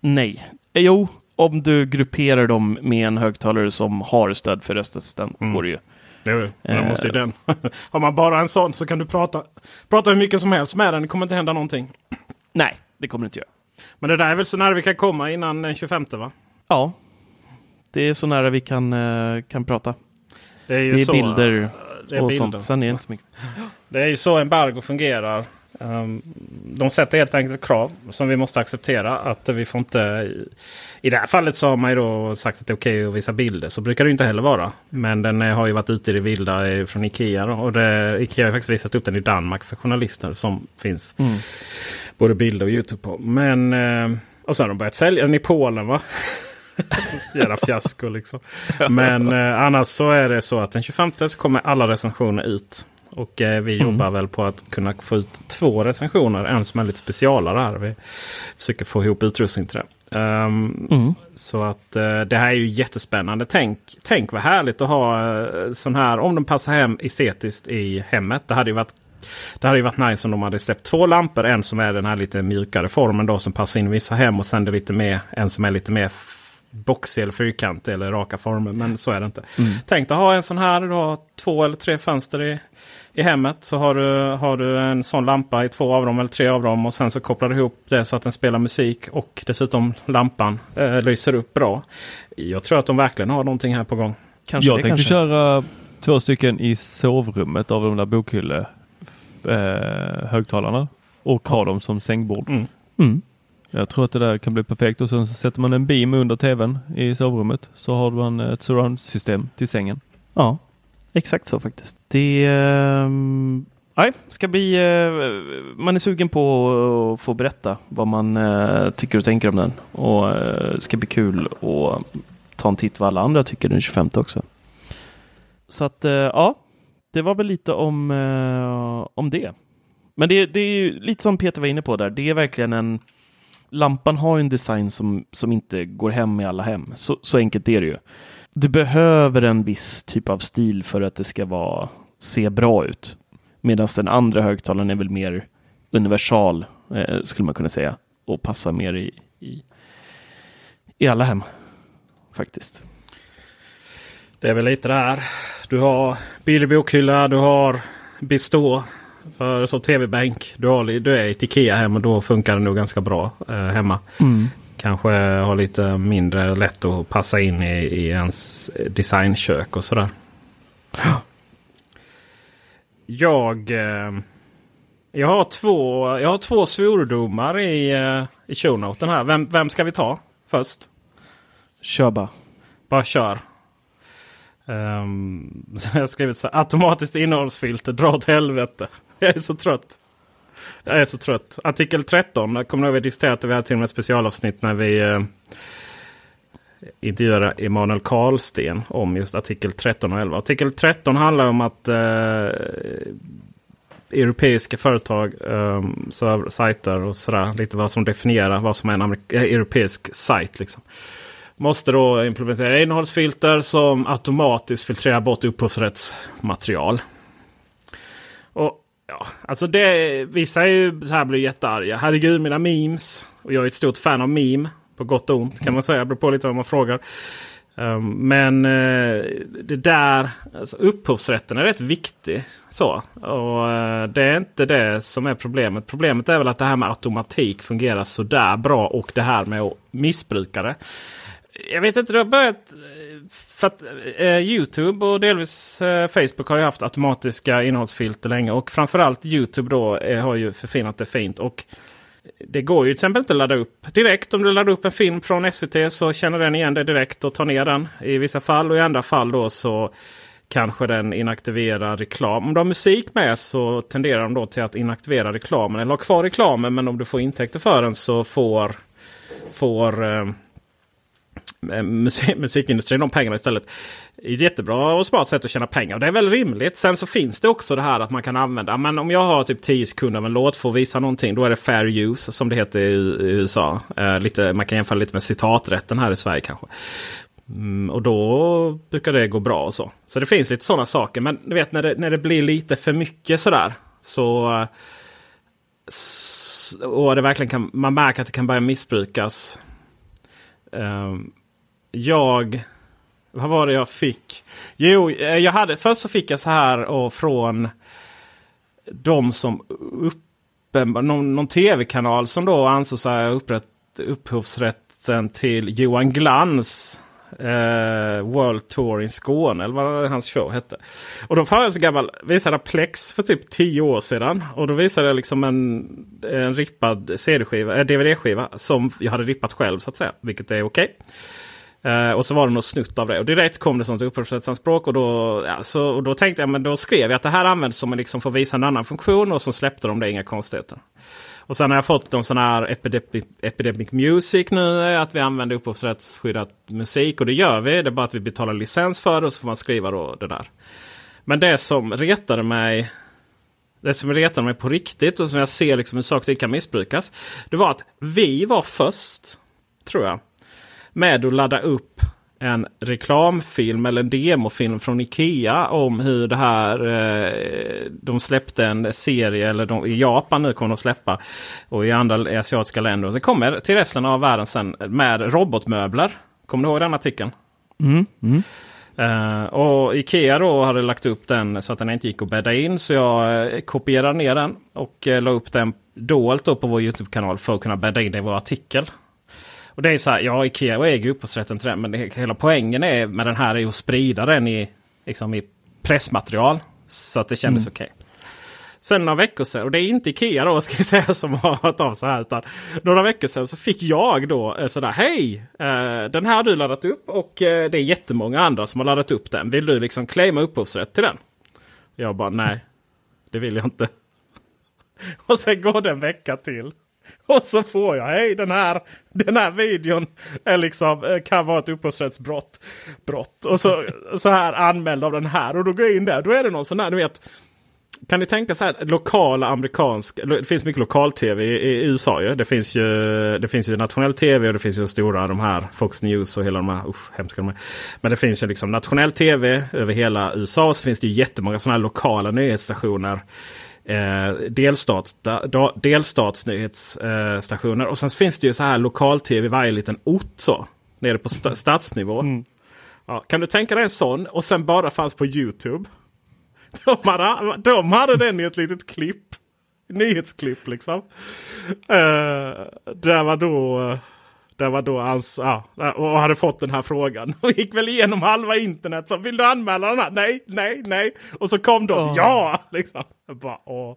Nej. Eh, jo, om du grupperar dem med en högtalare som har stöd för röstassistent mm. går det ju. Jo, men måste ju den. har man bara en sån så kan du prata, prata hur mycket som helst med den. Det kommer inte hända någonting. Nej, det kommer det inte göra. Men det där är väl så nära vi kan komma innan den 25 va? Ja, det är så nära vi kan, kan prata. Det är, det är så, bilder det är och bilder. sånt. Sen är det inte så mycket. Det är ju så embargo fungerar. Um, de sätter helt enkelt krav som vi måste acceptera. Att vi får inte... I det här fallet så har man ju då sagt att det är okej att visa bilder. Så brukar det inte heller vara. Men den har ju varit ute i det vilda från Ikea. Då, och det, Ikea har faktiskt visat upp den i Danmark för journalister. Som finns mm. både bilder och Youtube på. Men... Uh, och så har de börjat sälja den i Polen va? Jävla fiasko liksom. Men eh, annars så är det så att den 25 så kommer alla recensioner ut. Och eh, vi mm. jobbar väl på att kunna få ut två recensioner. En som är lite specialare här. Vi försöker få ihop utrustning till det. Um, Mm. Så att eh, det här är ju jättespännande. Tänk, tänk vad härligt att ha uh, sån här, om de passar hem estetiskt i hemmet. Det hade ju varit det hade ju varit nice om de hade släppt två lampor. En som är den här lite mjukare formen då som passar in i vissa hem. Och sen det lite mer, en som är lite mer boxig eller fyrkantig eller raka former. Men så är det inte. Tänk dig ha en sån här. Du har två eller tre fönster i, i hemmet. Så har du, har du en sån lampa i två av dem eller tre av dem. Och sen så kopplar du ihop det så att den spelar musik. Och dessutom lampan eh, lyser upp bra. Jag tror att de verkligen har någonting här på gång. Kanske jag det, tänkte kanske. köra två stycken i sovrummet av de där bokhylle eh, högtalarna och ha dem som sängbord. Mm. Mm. Jag tror att det där kan bli perfekt och sen så sätter man en beam under tvn i sovrummet så har man ett surround-system till sängen. Ja, exakt så faktiskt. Det ehm, nej, ska bli... Eh, man är sugen på att få berätta vad man eh, tycker och tänker om den. Och det ska bli kul att ta en titt vad alla andra tycker den 25 också. Så att ja, det var väl lite om, om det. Men det, det är ju lite som Peter var inne på där. Det är verkligen en... Lampan har en design som, som inte går hem i alla hem. Så, så enkelt är det ju. Du behöver en viss typ av stil för att det ska vara, se bra ut. Medan den andra högtalaren är väl mer universal, eh, skulle man kunna säga. Och passar mer i, i, i alla hem. Faktiskt. Det är väl lite det här. Du har billig bokhylla, du har Bistå för som tv-bänk. Du, har, du är i ett Ikea-hem och då funkar det nog ganska bra eh, hemma. Kanske har lite mindre lätt att passa in i, i ens designkök och sådär. Jag, eh, jag, har två, jag har två svordomar i, eh, i shownoten här. Vem, vem ska vi ta först? Kör bara. Bara kör. Um, så jag har skrivit så här. Automatiskt innehållsfilter, dra åt helvete. Jag är så trött. Jag är så trött. Artikel 13. Jag kommer ihåg vi diskuterade. Vi hade till och med ett specialavsnitt när vi eh, intervjuade Emanuel Karlsten om just artikel 13 och 11. Artikel 13 handlar om att eh, europeiska företag, eh, server, sajter och sådär. Lite vad som definierar vad som är en amerik- eh, europeisk sajt. Liksom måste då implementera innehållsfilter som automatiskt filtrerar bort upphovsrättsmaterial. Ja, alltså det, vissa är ju så här blir jättearga. Herregud mina memes. Och jag är ett stort fan av meme. På gott och ont kan man säga. Beror på lite vad man frågar. Um, men uh, det där, alltså upphovsrätten är rätt viktig. Så. Och uh, det är inte det som är problemet. Problemet är väl att det här med automatik fungerar sådär bra. Och det här med att missbruka det jag vet inte, det har börjat... För att eh, Youtube och delvis eh, Facebook har ju haft automatiska innehållsfilter länge. Och framförallt Youtube då eh, har ju förfinat det fint. Och det går ju till exempel inte att ladda upp direkt. Om du laddar upp en film från SVT så känner den igen det direkt och tar ner den i vissa fall. Och i andra fall då så kanske den inaktiverar reklam. Om du har musik med så tenderar de då till att inaktivera reklamen. Eller ha kvar reklamen men om du får intäkter för den så får, får eh, Eh, musik, musikindustrin de pengarna istället. Ett jättebra och smart sätt att tjäna pengar. Och det är väl rimligt. Sen så finns det också det här att man kan använda. Men om jag har typ 10 sekunder av en låt för att visa någonting. Då är det fair use som det heter i, i USA. Eh, lite, man kan jämföra lite med citaträtten här i Sverige kanske. Mm, och då brukar det gå bra och så. Så det finns lite sådana saker. Men du vet när det, när det blir lite för mycket sådär. Så... Och det verkligen kan, man märker att det kan börja missbrukas. Um, jag... Vad var det jag fick? Jo, eh, jag hade, först så fick jag så här och från de som uppenbar, någon, någon tv-kanal som då ansåg sig ha upprätt, upphovsrätten till Johan Glans Eh, World Tour in Skåne. Eller vad hans show hette. Och då var jag så gammal. Visade Plex för typ tio år sedan. Och då visade jag liksom en, en rippad CD-skiva, äh, eh, DVD-skiva. Som jag hade rippat själv så att säga. Vilket är okej. Uh, och så var det något snutt av det. Och direkt kom det sånt upphovsrättsanspråk. Och då, ja, så, och då tänkte jag, men då skrev jag att det här används som en liksom för att visa en annan funktion. Och så släppte de det, inga konstigheter. Och sen har jag fått en sån här Epidemic, Epidemic Music nu. Att vi använder upphovsrättsskyddat musik. Och det gör vi. Det är bara att vi betalar licens för det. Och så får man skriva då det där. Men det som retade mig. Det som retade mig på riktigt och som jag ser liksom hur saker kan missbrukas. Det var att vi var först Tror jag. Med att ladda upp en reklamfilm eller en demofilm från Ikea om hur det här. Eh, de släppte en serie, eller de, i Japan nu kommer de släppa. Och i andra asiatiska länder. Och så kommer till resten av världen sen med robotmöbler. Kommer du ihåg den artikeln? Mm. Mm. Uh, och Ikea då hade lagt upp den så att den inte gick att bädda in. Så jag uh, kopierade ner den och uh, la upp den dolt då på vår YouTube-kanal för att kunna bädda in det i vår artikel. Och det är så här, ja Ikea äger upphovsrätten till den. Men det, hela poängen är med den här är att sprida den i, liksom i pressmaterial. Så att det kändes mm. okej. Okay. Sen några veckor sedan, och det är inte Ikea då ska jag säga som har hört av så här. Utan några veckor sedan så fick jag då eh, sådär Hej! Eh, den här har du laddat upp och eh, det är jättemånga andra som har laddat upp den. Vill du liksom claima upphovsrätt till den? Jag bara nej, det vill jag inte. Och sen går det en vecka till. Och så får jag, hej den här, den här videon är liksom, eh, kan vara ett upphovsrättsbrott. Brott. Och så, så här anmäld av den här. Och då går jag in där, då är det någon sån här, du vet. Kan ni tänka så här lokala amerikansk, det finns mycket lokal-tv i, i, USA ju. Det finns ju. Det finns ju nationell tv och det finns ju stora de här Fox News och hela de här, usch hemska de här. Men det finns ju liksom nationell tv över hela USA. Och Så finns det ju jättemånga sådana här lokala nyhetsstationer. Eh, delstats, da, delstatsnyhetsstationer. Eh, och sen finns det ju så här lokal-tv i varje liten ort så. Nere på st stadsnivå. Mm. Ja, kan du tänka dig en sån och sen bara fanns på Youtube. De hade, de hade den i ett litet klipp. Nyhetsklipp liksom. Uh, där var då... Där var då hans, ja, och hade fått den här frågan. Och gick väl igenom halva internet. Så vill du anmäla den här? Nej, nej, nej. Och så kom de. Oh. Ja! Liksom. bara, åh.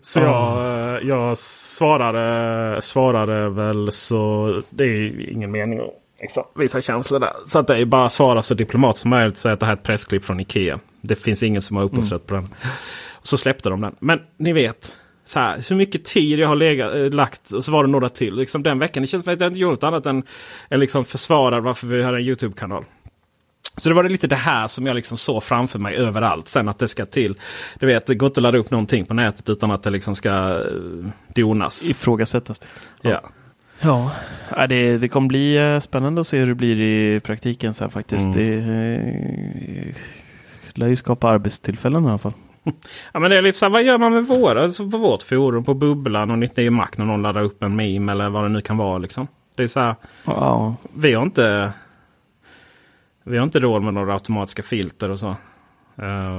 Så oh. jag, eh, jag svarade, svarade väl så. Det är ingen mening att liksom, visa känslor där. Så att det är bara att svara så diplomat som möjligt. Säga att det här är ett pressklipp från Ikea. Det finns ingen som har upphovsrätt mm. på den. Och så släppte de den. Men ni vet. Så här, hur mycket tid jag har legat, äh, lagt och så var det några till. Liksom den veckan. Det känns som att jag inte gjort annat än, än liksom försvarar varför vi har en YouTube-kanal. Så det var det lite det här som jag liksom såg framför mig överallt. Sen att det ska till. Du vet, det går inte att ladda upp någonting på nätet utan att det liksom ska uh, donas. Ifrågasättas det. Ja. Ja, ja det, det kommer bli eh, spännande att se hur det blir i praktiken sen faktiskt. Mm. Det eh, lär ju skapa arbetstillfällen i alla fall. Ja men det är lite så här, vad gör man med våra, alltså på vårt forum på Bubblan och 99 Mac när någon laddar upp en meme eller vad det nu kan vara liksom. Det är så här, ja. vi har inte vi har inte råd med några automatiska filter och så.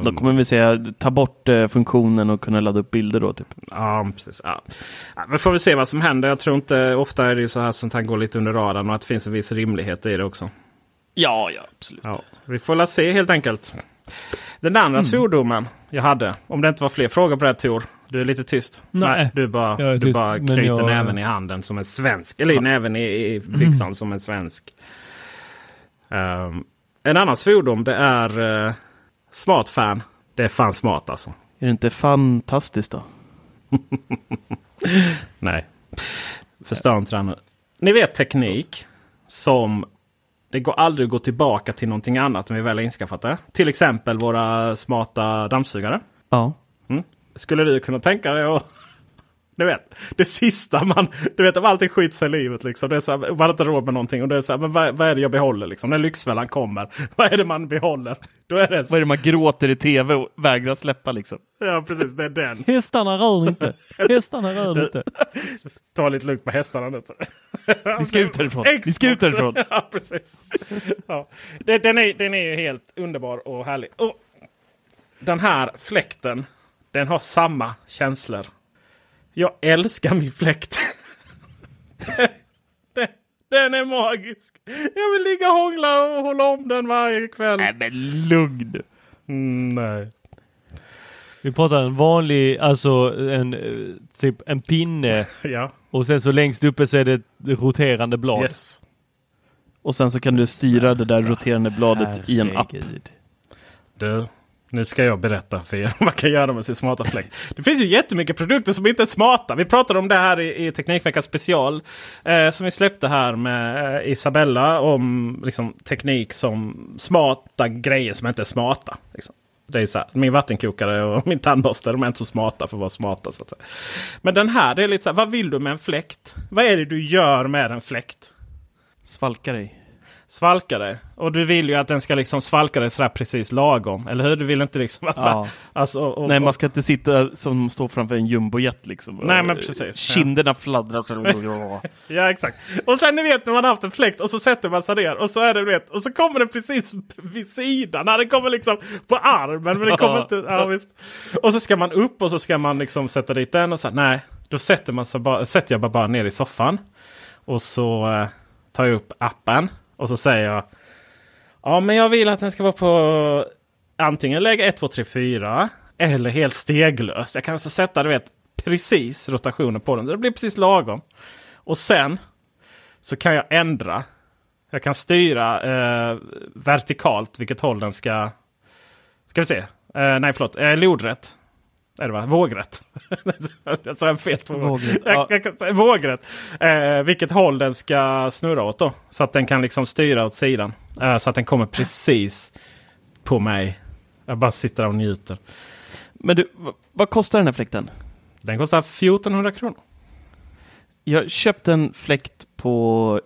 Då kommer vi säga ta bort eh, funktionen och kunna ladda upp bilder då. Typ. Ja, precis. Ja. Ja, men får vi se vad som händer. Jag tror inte, ofta är det så här sånt här går lite under radarn och att det finns en viss rimlighet i det också. Ja, ja, absolut. Ja, vi får väl se helt enkelt. Den andra mm. svordomen jag hade, om det inte var fler frågor på det här Tor. Du är lite tyst. Nej, Nej du bara, du tyst, bara knyter jag... näven i handen som en svensk. Eller ja. näven i, i byxan mm. som en svensk. Um, en annan svordom det är uh, smart fan. Det är fan smart alltså. Är det inte fantastiskt då? Nej. Förstör inte den nu. Ni vet teknik som det går aldrig att gå tillbaka till någonting annat än vi väl har inskaffat det. Till exempel våra smarta dammsugare. Ja. Mm. Skulle du kunna tänka dig att du vet, det sista man... Du vet om allting skiter sig i livet. Liksom. Det är så här, man har inte råd med någonting. Och det är så här, men vad, vad är det jag behåller? Liksom? När Lyxfällan kommer. Vad är det man behåller? Då är det så... Vad är det man gråter i tv och vägrar släppa liksom? Ja precis, det är den. Hästarna rör inte. Hästarna rör inte. Ta lite lugnt med hästarna nu. Ni ska ut härifrån. Ni ska ut härifrån. ja, precis. Ja. Den, är, den är helt underbar och härlig. Och den här fläkten, den har samma känslor jag älskar min fläkt. den, den är magisk. Jag vill ligga och hångla och hålla om den varje kväll. Nej men lugn. Mm, nej. Vi pratar en vanlig, alltså en, typ en pinne. ja. Och sen så längst uppe så är det ett roterande blad. Yes. Och sen så kan du styra det där roterande bladet Herregud. i en app. Du, nu ska jag berätta för er vad man kan göra med sin smarta fläkt. Det finns ju jättemycket produkter som inte är smarta. Vi pratade om det här i, i Teknikveckan special. Eh, som vi släppte här med eh, Isabella. Om liksom, teknik som smarta grejer som inte är smarta. Liksom. Det är så här, min vattenkokare och min tandborste de är inte så smarta för att vara smarta. Så att säga. Men den här, det är lite så här, vad vill du med en fläkt? Vad är det du gör med en fläkt? Svalka dig. Svalka det. Och du vill ju att den ska liksom svalka dig sådär precis lagom. Eller hur? Du vill inte liksom att man, Ja. alltså, och, och, Nej, man ska inte sitta som står framför en jumbojet liksom. Nej, men precis. Ja. Kinderna fladdrar. Så... Ja exakt. Och sen ni vet när man har haft en fläkt och så sätter man sig ner och så är det vet och så kommer den precis vid sidan. Nej, Den kommer liksom på armen men den kommer inte. Ja, visst. Och så ska man upp och så ska man liksom sätta dit den och så nej. Då sätter, man sig bara, sätter jag bara, bara ner i soffan. Och så eh, tar jag upp appen och så säger jag. Ja men jag vill att den ska vara på antingen läge 1, 2, 3, 4 eller helt steglös. Jag kan alltså sätta du vet precis rotationen på den. Det blir precis lagom. Och sen så kan jag ändra. Jag kan styra eh, vertikalt vilket håll den ska... Ska vi se. Eh, nej förlåt. Eh, lodrätt. Är det va? Vågrätt. jag sa fel. Vågrätt, ja. jag kan säga Vågrätt. Eh, vilket håll den ska snurra åt då. Så att den kan liksom styra åt sidan. Eh, så att den kommer precis på mig. Jag bara sitter och njuter. Men du, vad kostar den här fläkten? Den kostar 1400 kronor. Jag köpte en fläkt på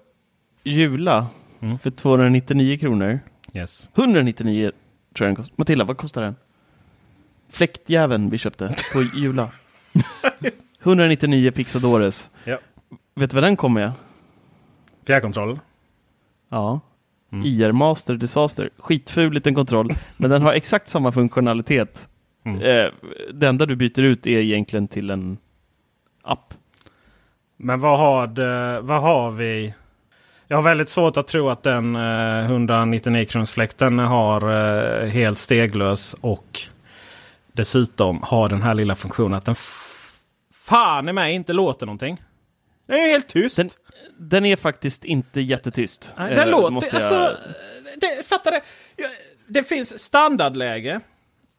Jula Mm. för 299 kronor. Yes. 199 tror jag den kostar. Matilda, vad kostar den? Fläktjäveln vi köpte på Jula. 199 Pixadores. Ja. Vet du vad den kom med? Fjärrkontrollen. Ja. Mm. IR Master Disaster. Skitful liten kontroll, men den har exakt samma funktionalitet. Mm. Eh, det enda du byter ut är egentligen till en app. Men vad har, det, vad har vi? Jag har väldigt svårt att tro att den eh, 199 kronors fläkten har eh, helt steglös och dessutom har den här lilla funktionen att den fan i mig inte låter någonting. Den är helt tyst. Den, den är faktiskt inte jättetyst. Nej, eh, den låter... måste jag- Alltså, det, fattar det. Det finns standardläge.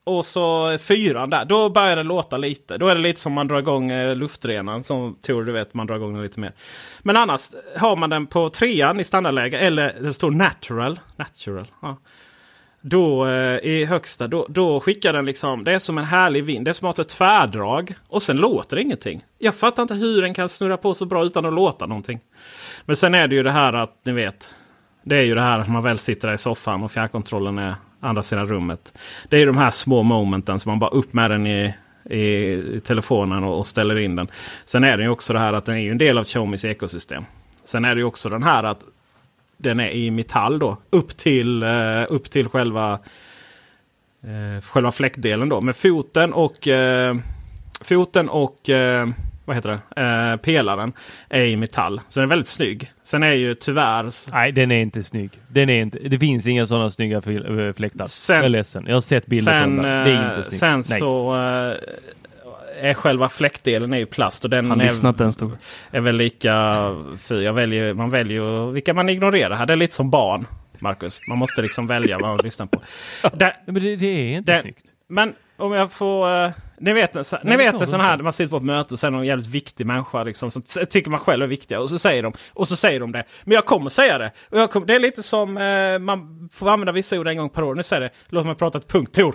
Och så fyran där. Då börjar det låta lite. Då är det lite som man drar igång eh, luftrenaren. Som Tor du vet, man drar igång den lite mer. Men annars har man den på trean i standardläge. Eller det står natural. Natural. Ja. Då eh, i högsta, då, då skickar den liksom, det är som en härlig vind. Det är som att ha ett tvärdrag. Och sen låter det ingenting. Jag fattar inte hur den kan snurra på så bra utan att låta någonting. Men sen är det ju det här att ni vet. Det är ju det här att man väl sitter där i soffan och fjärrkontrollen är andra sidan rummet. Det är ju de här små momenten som man bara upp med den i, i, i telefonen och, och ställer in den. Sen är det ju också det här att den är ju en del av Xiaomis ekosystem. Sen är det ju också den här att den är i metall då. Upp till, eh, upp till själva, eh, själva fläktdelen då. Med foten och, eh, foten och vad heter det? Eh, pelaren är i metall. Så den är väldigt snygg. Sen är ju tyvärr Nej, den är inte snygg. Den är inte, det finns inga sådana snygga fläktar. Sen- jag är ledsen. Jag har sett bilder på Sen, dem där. Det är inte snyggt. sen Nej. så eh, är själva fläktdelen är ju plast. Och den Han är, lyssnat den stod. är väl lika fy. Jag väljer, man väljer vilka man ignorerar här. Det är lite som barn, Marcus. Man måste liksom välja vad man lyssnar på. Nej, Men det, det är inte Den- snyggt. men om jag får... eh, ni vet, så- ni det vet en sån här, man sitter på ett möte och så är någon jävligt viktig människa liksom, som tycker man själv är viktiga. Och så säger de, och så säger de det. Men jag kommer säga det. Och jag kommer, det är lite som eh, man får använda vissa ord en gång per år. Nu säger det, låt mig prata ett punkt, Tor.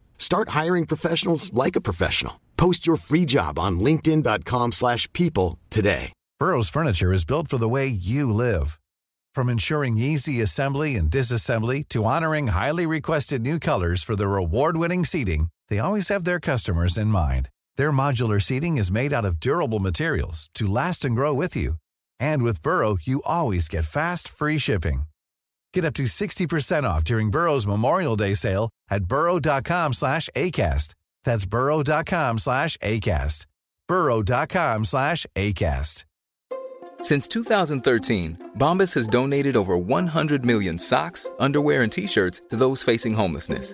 Start hiring professionals like a professional. Post your free job on linkedin.com/people slash people today. Burrow's furniture is built for the way you live. From ensuring easy assembly and disassembly to honoring highly requested new colors for their award-winning seating, they always have their customers in mind. Their modular seating is made out of durable materials to last and grow with you. And with Burrow, you always get fast, free shipping. Get up to 60% off during Burrow's Memorial Day sale at burrow.com slash ACAST. That's burrow.com slash ACAST. burrow.com slash ACAST. Since 2013, Bombas has donated over 100 million socks, underwear, and t-shirts to those facing homelessness.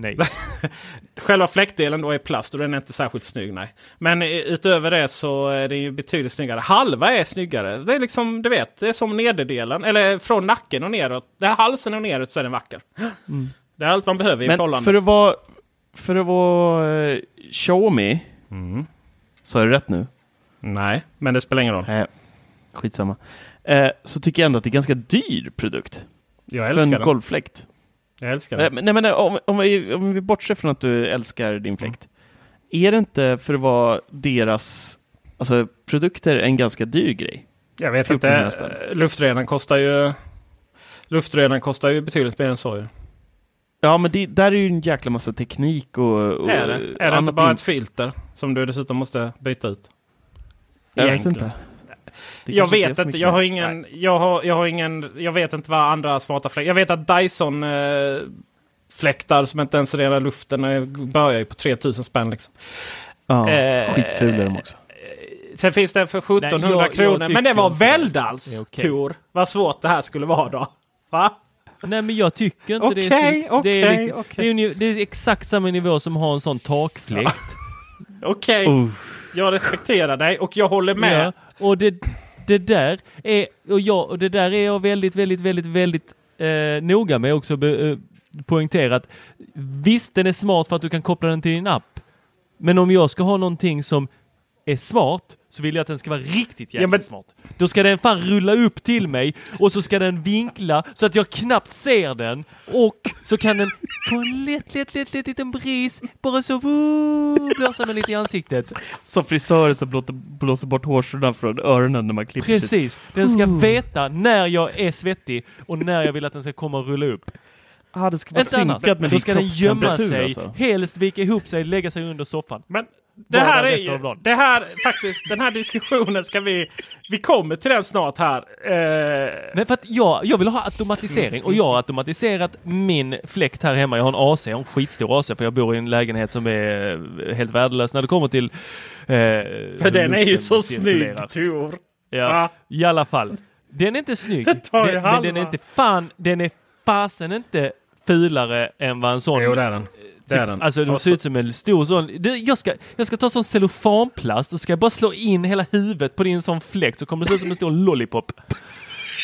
Nej. Själva fläktdelen då är plast och den är inte särskilt snygg. Nej. Men utöver det så är den ju betydligt snyggare. Halva är snyggare. Det är liksom, du vet, det är som nederdelen. Eller från nacken och neråt. Där halsen och neråt så är den vacker. Det är allt man behöver i Men förhållandet. för att vara, för att vara eh, Xiaomi, Mm. sa jag rätt nu? Nej, men det spelar ingen roll. Nej, skitsamma. Eh, så tycker jag ändå att det är ganska dyr produkt. Jag För älskar en den. golffläkt. Jag älskar Eh, den. men- nej, men eh, om, om, vi, om vi bortser från att du älskar din fläkt. Är det inte för att vara deras alltså, produkter en ganska dyr grej? Jag vet 1400 inte. eh, Luftrenaren kostar ju... Luftrenaren kostar ju betydligt mer än så ju. Ja, men det, där är ju en jäkla massa teknik och... och Är det? Är det inte bara in- ett filter som du dessutom måste byta ut? Jag vet inte. Det Jag vet inte. Jag har ingen. Jag har, jag har ingen. Jag vet inte vad andra smarta fläktar. Jag vet att Dyson eh, fläktar som inte ens renar luften eh, börjar ju på 3000 spänn. Liksom. Ja, Eh, skitful är de också. Sen finns det för 1700 Nej, jag- jag kronor. Men det var det. Det är okej. Tor. Vad svårt det här skulle vara då. Va? Nej men jag tycker inte det är Okej, snyggt. okej, det, är liksom, okej. det, är det är exakt samma nivå som att ha en sån takfläkt. Okej, Oh. jag respekterar dig och jag håller med. Ja, och det, det där är, och, jag, och det där är jag väldigt, väldigt, väldigt, väldigt eh, noga med också be, eh, poängtera att visst den är smart för att du kan koppla den till din app. Men om jag ska ha någonting som är smart så vill jag att den ska vara riktigt jäkla Ja, men- smart. Då ska den fan rulla upp till mig och så ska den vinkla så att jag knappt ser den och så kan den på en lätt, lätt, lätt, lätt liten bris bara så blåsa mig lite i ansiktet. Som frisörer som blåser, bort hårstråna från öronen när man klipper. Precis. Den ska veta när jag är svettig och när jag vill att den ska komma och rulla upp. Ah, det ska vara synkat med Då din ska den gömma sig, alltså. helst vika ihop sig, lägga sig under soffan. Men det här är ju, det här faktiskt, den här diskussionen ska vi, vi kommer till den snart här. Eh, Men för att jag, jag vill ha automatisering och jag har automatiserat min fläkt här hemma. Jag har en AC, jag har en skitstor AC för jag bor i en lägenhet som är eh, helt värdelös när det kommer till... Eh, för den är ju så snygg Tor. Ja, Va? i alla fall. Den är inte snygg. Det tar ju den, men den är inte fan, den är fasen inte fulare än vad en sån Jo det är den. Det är den. Alltså de Och ser så- ut som en stor sån. Det, jag, ska, jag ska ta sån cellofanplast och ska jag bara slå in hela huvudet på din sån fläkt så kommer det se ut som en stor lollipop.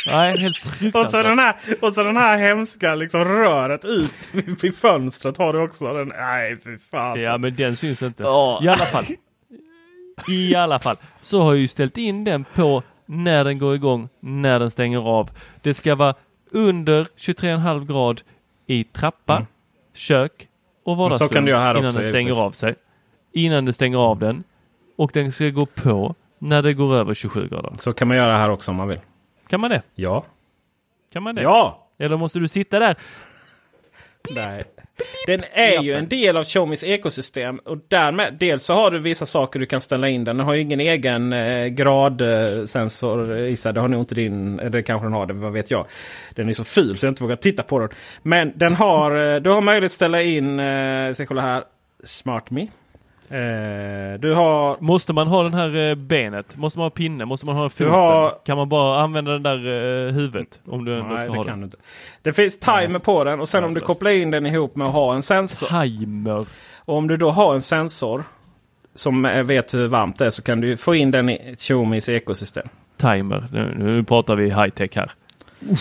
Nej, helt Och så, den här, och så den här hemska liksom röret ut vid, vid fönstret har du också. Den, nej fy fan. Ja, men den syns inte. Ja. I alla fall. I alla fall. Så har jag ju ställt in den på när den går igång, när den stänger av. Det ska vara under 23,5 grad i trappa, Mm. kök och vardagsrum. kan du göra här innan också, den stänger givetvis. av sig. Innan den stänger av den. Och den ska gå på när det går över 27 grader. Så kan man göra här också om man vill. Kan man det? Ja. Kan man det? Ja! Eller måste du sitta där? Nej. Den är ju en del av Xiaomis ekosystem. Och därmed, dels så har du vissa saker du kan ställa in. Den har ju ingen egen eh, gradsensor i sig. Det har nog inte din. Eller kanske den har det, vad vet jag. Den är så ful så jag inte vågar titta på den. Men den har, eh, du har möjlighet att ställa in, eh, ska kolla här, Smart Me. Eh, du har... Måste man ha den här eh, benet? Måste man ha pinne? Måste man ha foten? har- Kan man bara använda den där eh, huvudet? Om du ändå ska det ha kan den. du inte. Det finns timer på den och sen om du kopplar in den ihop med att ha en sensor. Timer. Och om du då har en sensor som eh, vet hur varmt det är så kan du få in den i Xiaomis ekosystem. Timer. Nu, nu pratar vi high tech här. Det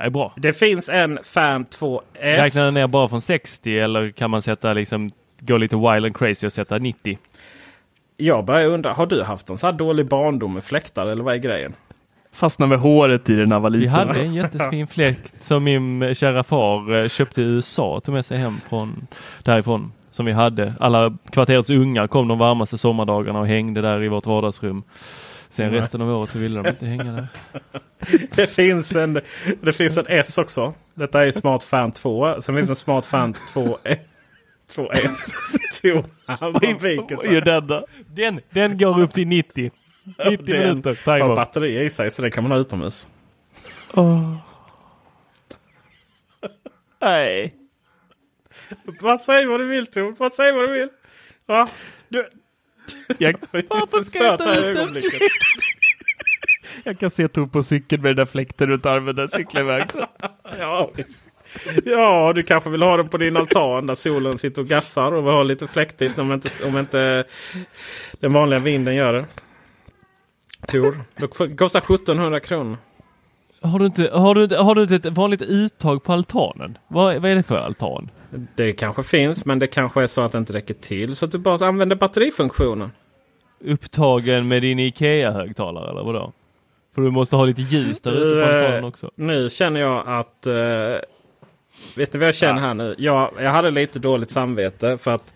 är bra. Det finns en Fan 2S. Räknar den ner bara från 60 eller kan man sätta liksom gå lite wild and crazy och sätta 90? Jag börjar undra, har du haft en så här dålig barndom med fläktar eller vad är grejen? Fastnade med håret i den när jag var Vi liten. hade en jättefin fläkt som min kära far eh, köpte i USA och tog med sig hem från därifrån. Som vi hade. Alla kvarterets ungar kom de varmaste sommardagarna och hängde där i vårt vardagsrum. Sen Nej. resten av året så ville de inte hänga där. Det finns en, det finns en S också. Detta är ju Smart Fan 2. Sen finns det en Smart Fan 2, 2S. 2. Han bara viker Vad gör sig. den då? Den, den går upp till 90. 90 Den minuter per har batteri i sig så det kan man ha utomhus. Nej. Vad säg vad du vill Tor. Vad säg vad du vill. Ja, du, Jag, varför ska jag ta ögonblicket? jag kan se Tor på cykeln med den där fläkten runt armen där cyklar iväg. Ja, ja, du kanske vill ha den på din altan där solen sitter och gassar och vill ha lite fläktigt om inte, om inte den vanliga vinden gör det. Tor, det kostar 1700 kronor. Har du, inte, har, du, har du inte ett vanligt uttag på altanen? Vad, vad är det för altan? Det kanske finns, men det kanske är så att det inte räcker till. Så att du bara använder batterifunktionen. Upptagen med din IKEA-högtalare eller vadå? För du måste ha lite ljus där ute på Eh, altanen också. Nu känner jag att... eh, vet ni vad jag känner här nu? Jag, jag hade lite dåligt samvete för att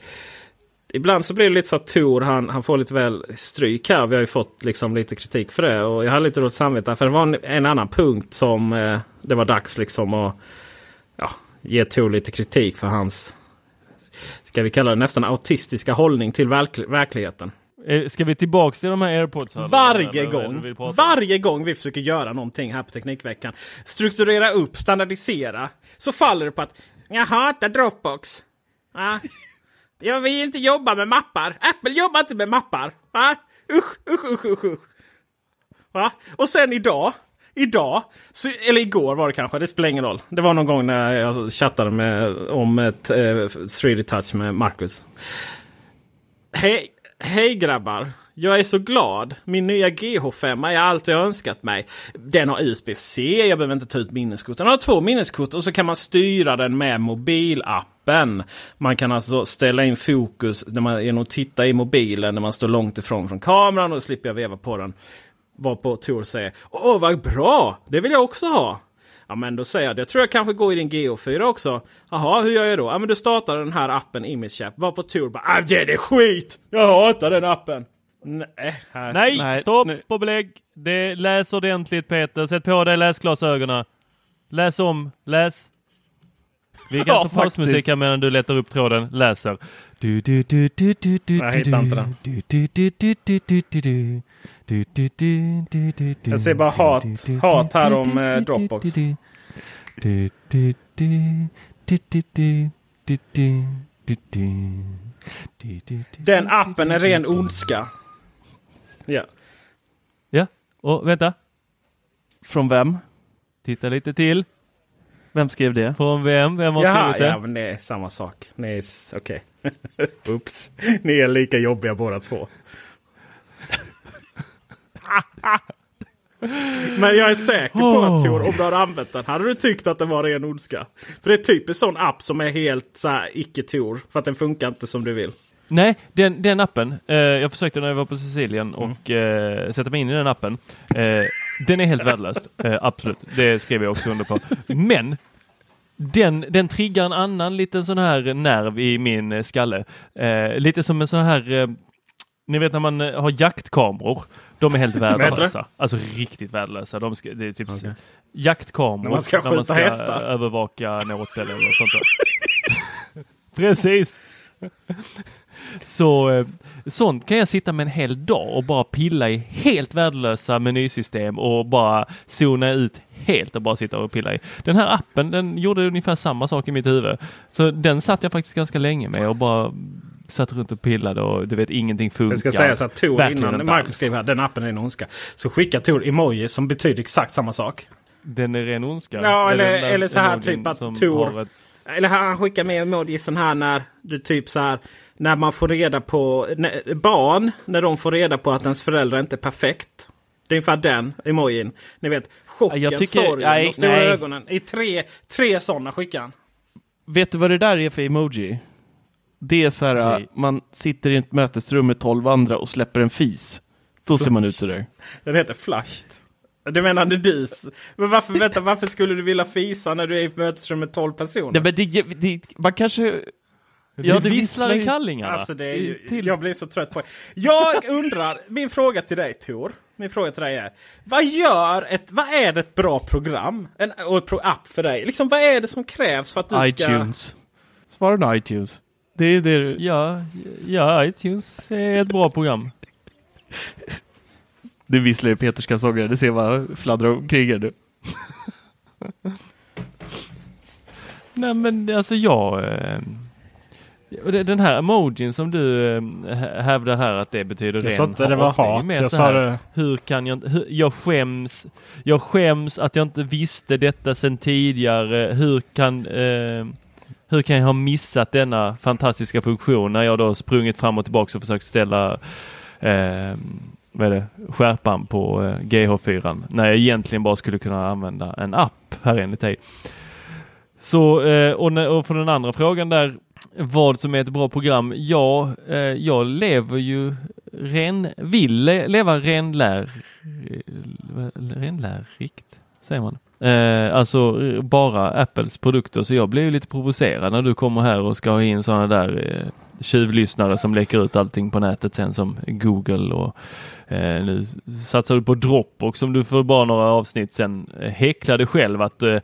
Ibland så blir det lite så att Tor han, han får lite väl stryk här. Vi har ju fått liksom lite kritik för det. Och jag hade lite dåligt samvete. För det var en, en annan punkt som eh, det var dags liksom att ja, ge Tor lite kritik för hans Ska vi kalla det nästan autistiska hållning till verk, verkligheten. Eh, Ska vi tillbaks till de här airpods? Varje gång, varje gång vi försöker göra någonting här på Teknikveckan, strukturera upp, standardisera, så faller det på att jag hatar Dropbox. Ja. Jag vill inte jobba med mappar. Apple jobbar inte med mappar. Va? Usch, usch, usch, usch, usch. Va? Och sen idag, idag, så, eller igår var det kanske, det spelar ingen roll. Det var någon gång när jag chattade med, om ett eh, 3D touch med Marcus. Hej, hej grabbar! Jag är så glad. Min nya GH5 är allt jag önskat mig. Den har USB-C, jag behöver inte ta ut minneskort. Den har två minneskort och så kan man styra den med mobilappen. Man kan alltså ställa in fokus när man, genom att titta i mobilen när man står långt ifrån från kameran och slipper jag veva på den. Varpå Tor säger Åh vad bra! Det vill jag också ha! Ja men då säger jag, det tror jag kanske går i din GH4 också. Jaha, hur gör jag då? Ja men du startar den här appen ImageChap. Var på Tor bara, ah, det är skit! Jag hatar den appen! Nej, här... Nej, Nej stopp nu. och belägg. Det, läs ordentligt Peter. Sätt på dig läsglasögonen. Läs om, läs. Vi kan ja, ta pausmusik här medan du letar upp tråden. Läser. Jag hittar inte den. Jag ser bara hat, hat här om eh, Dropbox. Den appen är ren ondska. Ja. Ja, och vänta. Från vem? Titta lite till. Vem skrev det? Från vem? Vem har Jaha, skrivit det? ja men det är samma sak. S- okej. Oops. Ni är lika jobbiga båda två. Men jag är säker på att Tor, om du hade använt den, hade du tyckt att den var ren ondska. För det är typ en sån app som är helt så icke-Tor. För att den funkar inte som du vill. Nej, den, den appen. Eh, jag försökte när jag var på Mm. Sicilien och eh, sätta mig in i den appen. Eh, den är helt värdelös. Eh, absolut, det skrev jag också under på. Men den, den triggar en annan liten sån här nerv i min eh, skalle. Eh, lite som en sån här, ni vet när man har jaktkameror. De är helt värdelösa. Alltså riktigt värdelösa. De ska, det är typ Okej. jaktkameror. När man ska skjuta hästar. övervaka en åtel eller något sånt där. Precis. Så eh, sånt kan jag sitta med en hel dag och bara pilla i helt värdelösa menysystem och bara zona ut helt att bara sitta och pilla i. Den här appen den gjorde ungefär samma sak i mitt huvud. Så den satt jag faktiskt ganska länge med och bara satt runt och pillade och du vet ingenting funkar. Jag ska säga så att Tor innan Marcus skrev här den appen är en ondska. Så skickar Tor emojis som betyder exakt samma sak. Den är ren ondska. Ja, eller- där eller så här typ att Tor- Eller han skickar med emojisen här när du typ så här. När man får reda på när, barn. När de får reda på att ens föräldrar inte är perfekt. Det är ungefär den emojin. Ni vet chocken, Jag tycker- sorgen, nej, de stora nej. ögonen. I tre, tre sådana skickar han. Vet du vad det där är för emoji? Det är så här, Nej. äh, man sitter i ett mötesrum med tolv andra och släpper en fis. Då ser man ut sådär. Den heter flushed. Det menar du? Men varför, vänta, varför skulle du vilja fisa när du är i ett mötesrum med 12 personer? Nej, men det, det, man kanske... Ja, det visslar i kallingarna. Alltså det är ju, Till- jag blir så trött på det. Jag undrar, min fråga till dig Tor. Min fråga till dig är. Vad gör ett, vad är det ett bra program? En, och ett pro app för dig? Liksom vad är det som krävs för att du ska... iTunes. Svara nu iTunes. Det är det du- Ja, ja, iTunes är ett bra program. Du visslar i Peters kalsonger, det ser vad fladdrar omkring här nu. Nej men alltså jag... Eh, och det- den här emojin som du eh, hä- hävdar här att det betyder Jag ren sa inte det var hat. mer Jag så sa här, det... Hur kan jag. Hur, jag skäms. Jag skäms att jag inte visste detta sedan tidigare. Hur kan... Eh, hur kan jag ha missat denna fantastiska funktion när jag då sprungit fram och tillbaka och försökt ställa eh, vad är det, skärpan på eh, GH4 när jag egentligen bara skulle kunna använda en app här enligt dig. Så, eh, och, för den andra frågan där, vad som är ett bra program? Ja, eh, jag lever ju ren, vill leva renlär, renlärigt, säger man. Eh, alltså bara Apples produkter, så jag blir ju lite provocerad när du kommer här och ska ha in sådana där eh, tjuvlyssnare som läcker ut allting på nätet sen som Google och eh, nu satsar du på Dropbox som du för bara några avsnitt sen eh, häcklade själv att eh,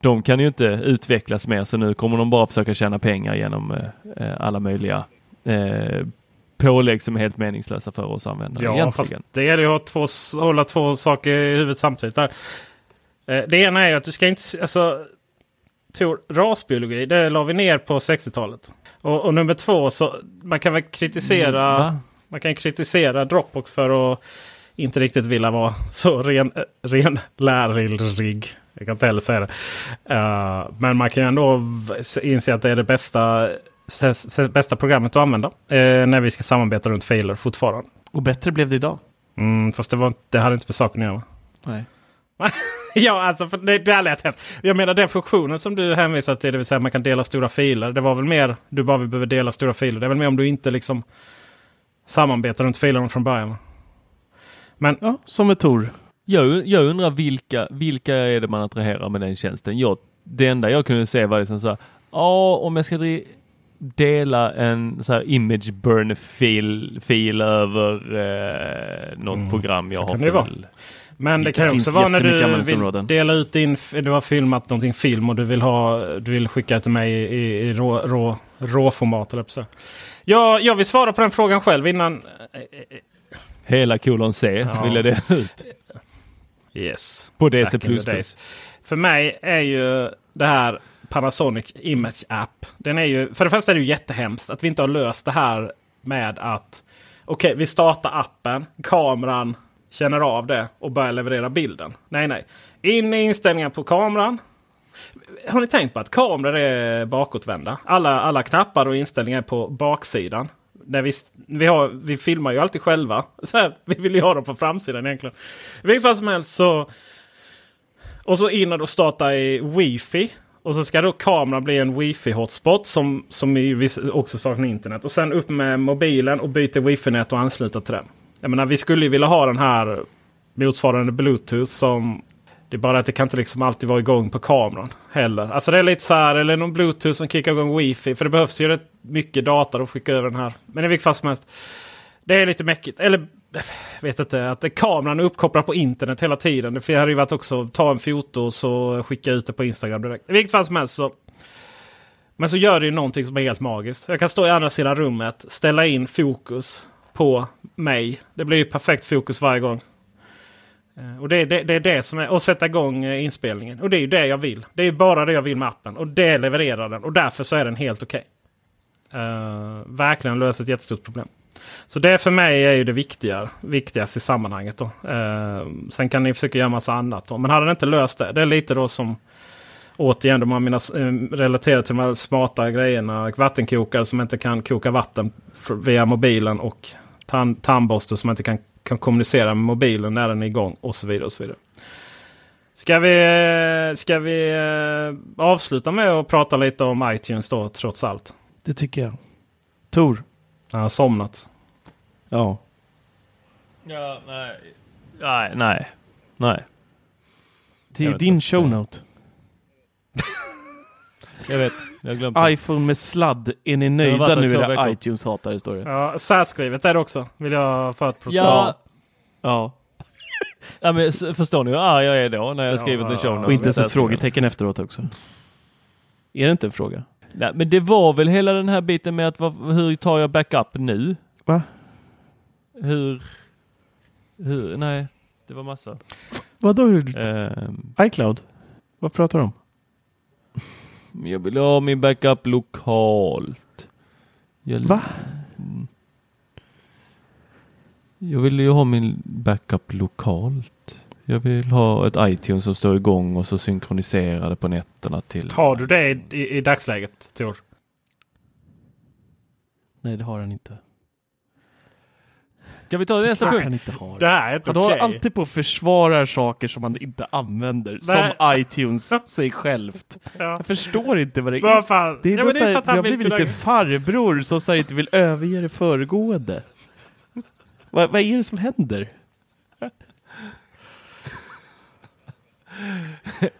de kan ju inte utvecklas mer så nu kommer de bara försöka tjäna pengar genom eh, eh, alla möjliga eh, pålägg som är helt meningslösa för oss användare Ja, fast egentligen. det gäller ju att två, hålla två saker i huvudet samtidigt. Där. Eh, Det ena är att du ska inte... Alltså, Tor, rasbiologi, det la vi ner på 60-talet. Och, och nummer två, så man kan väl kritisera... Mm? Man kan kritisera Dropbox för att inte riktigt vilja vara så ren, ren lärig. Jag kan inte heller säga det. Eh, men man kan ju ändå inse att det är det bästa, bästa programmet att använda. eh, när vi ska samarbeta runt filer fortfarande. Och bättre blev det idag. Mm, fast det, var, det hade inte med saken att göra. Nej. ja, alltså för det, det lät hemskt. Jag menar den funktionen som du hänvisar till, det vill säga man kan dela stora filer. Det var väl mer, du bara behöver dela stora filer. Det är väl mer om du inte liksom samarbetar runt filerna från början. Men Ja, som med Tor. Jag, jag undrar vilka, vilka är det man attraherar med den tjänsten? Jag, det enda jag kunde se var liksom så här, ja om jag ska dri- dela en så här image burn fil, fil över eh, något Mm, program jag så har kan det vara. Men det kan ju också vara när du vill dela ut din... Du har filmat någonting film och du vill, ha, du vill skicka till mig i, i rå, rå, råformat. Eller så. Ja, jag vill svara på den frågan själv innan... Hela kolon C Ja. vill jag dela ut Yes. på DC++. För mig är ju det här Panasonic Image App. Den är ju, för det första är det ju jättehemskt att vi inte har löst det här med att okej, vi startar appen, kameran känner av det och börjar leverera bilden. Nej, nej. In i inställningar på kameran. Har ni tänkt på att kameror är bakåtvända? Alla, alla knappar och inställningar är på baksidan. När vi, vi, har, vi filmar ju alltid själva. Så här, vi vill ju ha dem på framsidan egentligen. I vilket fall som helst så... Och så in och starta i wifi. Och så ska då kameran bli en wifi-hotspot som, som också saknar internet. Och sen upp med mobilen och byta wifi-nät och ansluta till den. Jag menar, vi skulle ju vilja ha den här motsvarande bluetooth som... Det är bara att det kan inte liksom alltid vara igång på kameran heller. Alltså det är lite så här, eller någon bluetooth som kickar igång wifi. För det behövs ju rätt mycket data att skicka över den här. Men i vilket fall som helst. Det är lite mäckigt. Eller jag vet inte, att kameran är uppkopplad på internet hela tiden. För det hade ju varit också ta en foto och så skicka ut det på Instagram direkt. I vilket fall som helst så. Men så gör det ju någonting som är helt magiskt. Jag kan stå i andra sidan rummet, ställa in fokus på mig. Det blir ju perfekt fokus varje gång. Eh, och det, är- det, det är det som är, och sätta igång eh, inspelningen. Och det är ju det jag vill. Det är ju bara det jag vill med appen. Och det levererar den. Och därför så är den helt okej. Eh, verkligen löser ett jättestort problem. Så det för mig är ju det viktiga, viktigaste i sammanhanget. Då. Uh, sen kan ni försöka göra massa annat. Då. Men hade den inte löst det. Det är lite då som återigen de har mina eh, relaterat till de här smarta grejerna. Vattenkokare som inte kan koka vatten via mobilen. Och tan- tandborste som inte kan, kan kommunicera med mobilen när den är igång. Och så vidare. och så vidare. Ska vi, ska vi eh, avsluta med att prata lite om iTunes då trots allt? Det tycker jag. Tor? Han har somnat. Ja. Ja, nej. Nej, nej. Nej. Det är din shownote. Jag vet. Jag iPhone med sladd. Är ni nöjda nu era iTunes-hatare står det. Ja, särskrivet är det också. Vill jag för ett protokoll. Ja, Ja. ja men förstår ni hur arg jag är då när jag Ja, skrivit en show Och inte ens ett särskrivet? frågetecken efteråt också. Är det inte en fråga? Nej, men det var väl hela den här biten med att hur tar jag backup nu? Va? Hur? Hur? Nej, det var massa. Vadå? Ehm, iCloud? Vad pratar du om? Jag vill ha min backup lokalt. Jag, Va? Mm. Jag vill ju ha min backup lokalt. Jag vill ha ett iTunes som står igång och så synkroniserar det på nätterna till... Har du det i, i, i dagsläget Tor? Nej, det har han inte. Ska vi ta nästa han punkt? inte har. Det här är inte Han håller okej. alltid på att försvara saker som han inte använder. Nej. Som iTunes sig självt. Ja. Jag förstår inte vad det är. Vad fan? Det är, ja, det är här, han har blivit kunna... lite farbror som så inte vill överge det föregående. vad, vad är det som händer?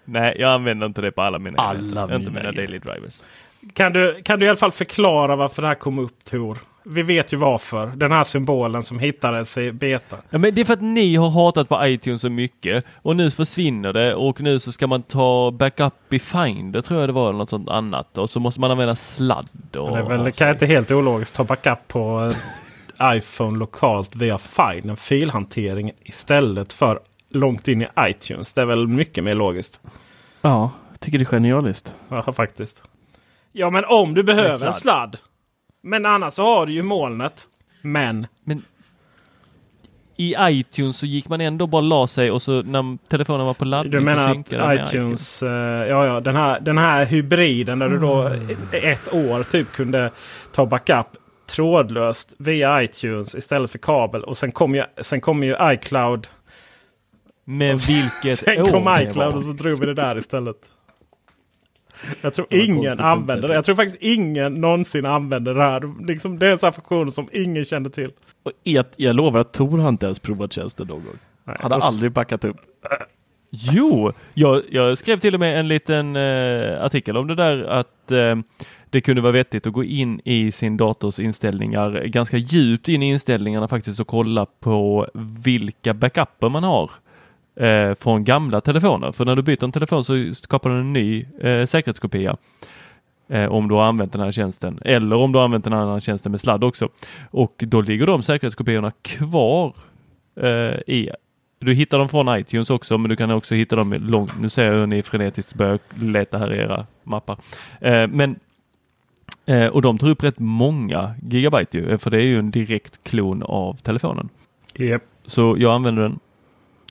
Nej, jag använder inte det på alla mina Alla enheter. Inte mina mina daily drivers. Kan du, kan du i alla fall förklara varför det här kom upp Tor? Vi vet ju varför. Den här symbolen som hittades i beta. Ja, men det är för att ni har hatat på iTunes så mycket och nu försvinner det och nu så ska man ta backup i Finder tror jag det var eller något sånt annat och så måste man använda sladd. Och Det är väl kan inte helt ologiskt ta backup på eh, iPhone lokalt via Find. En filhantering istället för långt in i iTunes. Det är väl mycket mer logiskt. Ja, jag tycker det är genialiskt. Ja, faktiskt. Ja, men om du behöver sladd. en sladd. Men annars så har du ju molnet. Men Men i iTunes så gick man ändå bara la sig och så när telefonen var på laddning du menar att med iTunes, eh, ja, ja, den här, den här hybriden där du då ett år typ kunde ta backup trådlöst via iTunes istället för kabel. Och sen kom ju, sen kom ju iCloud. Men vilket Sen kom iCloud och så drog vi det där istället. Jag tror ingen använder det. Jag tror faktiskt ingen någonsin använder det här. Liksom, det är en sån funktion som ingen kände till. Och jag, jag lovar att Tor har inte ens provat tjänsten någon gång. Nej, Han har och aldrig backat upp. Jo, jag, jag skrev till och med en liten eh, artikel om det där att eh, det kunde vara vettigt att gå in i sin dators inställningar ganska djupt in i inställningarna faktiskt och kolla på vilka backuper man har eh, från gamla telefoner. För när du byter en telefon så skapar den en ny eh, säkerhetskopia. Eh, om du har använt den här tjänsten eller om du har använt den här tjänsten med sladd också. Och då ligger de säkerhetskopiorna kvar eh, i du hittar dem från iTunes också, men du kan också hitta dem långt. Nu ser jag hur ni frenetiskt börjar leta här i era mappar. Eh, men eh, och de tar upp rätt många gigabyte ju, för det är ju en direkt klon av telefonen. Japp. Så jag använder den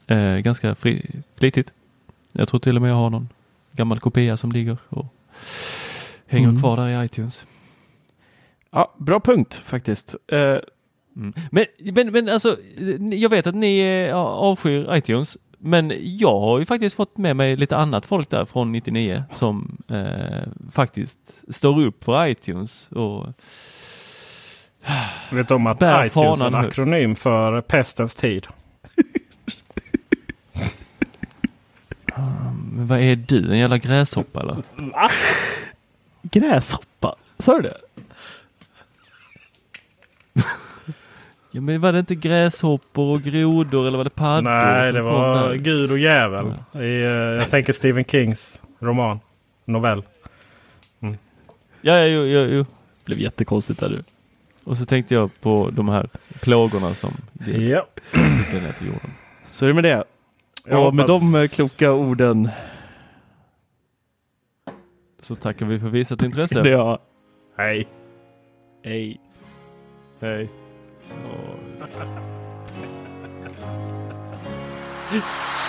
eh, ganska fri, flitigt. Jag tror till och med jag har någon gammal kopia som ligger och hänger Mm. kvar där i iTunes. Ja, bra punkt faktiskt. Eh, Mm. Men, men, men alltså, jag vet att ni eh, avskyr iTunes, men jag har ju faktiskt fått med mig lite annat folk där från 99 som eh, faktiskt står upp för iTunes. Och, Vet om att iTunes är en akronym för pestens tid? Men vad är du, en jävla gräshoppa eller? gräshoppa, sa du det? Ja, men var det inte gräshoppor och grodor eller var det paddor? Nej, det var? Gud och djävul. I, eh, jag tänker Stephen Kings roman. Novell. Ja, ja, jo, jo, jo. Blev jättekonstigt där du. Och så tänkte jag på de här plågorna som Ja. gick ner till jorden. Så är det med det. Jag och med de eh, kloka orden. Så tackar vi för visat intresse. Det jag. Hej. Hej. Hej.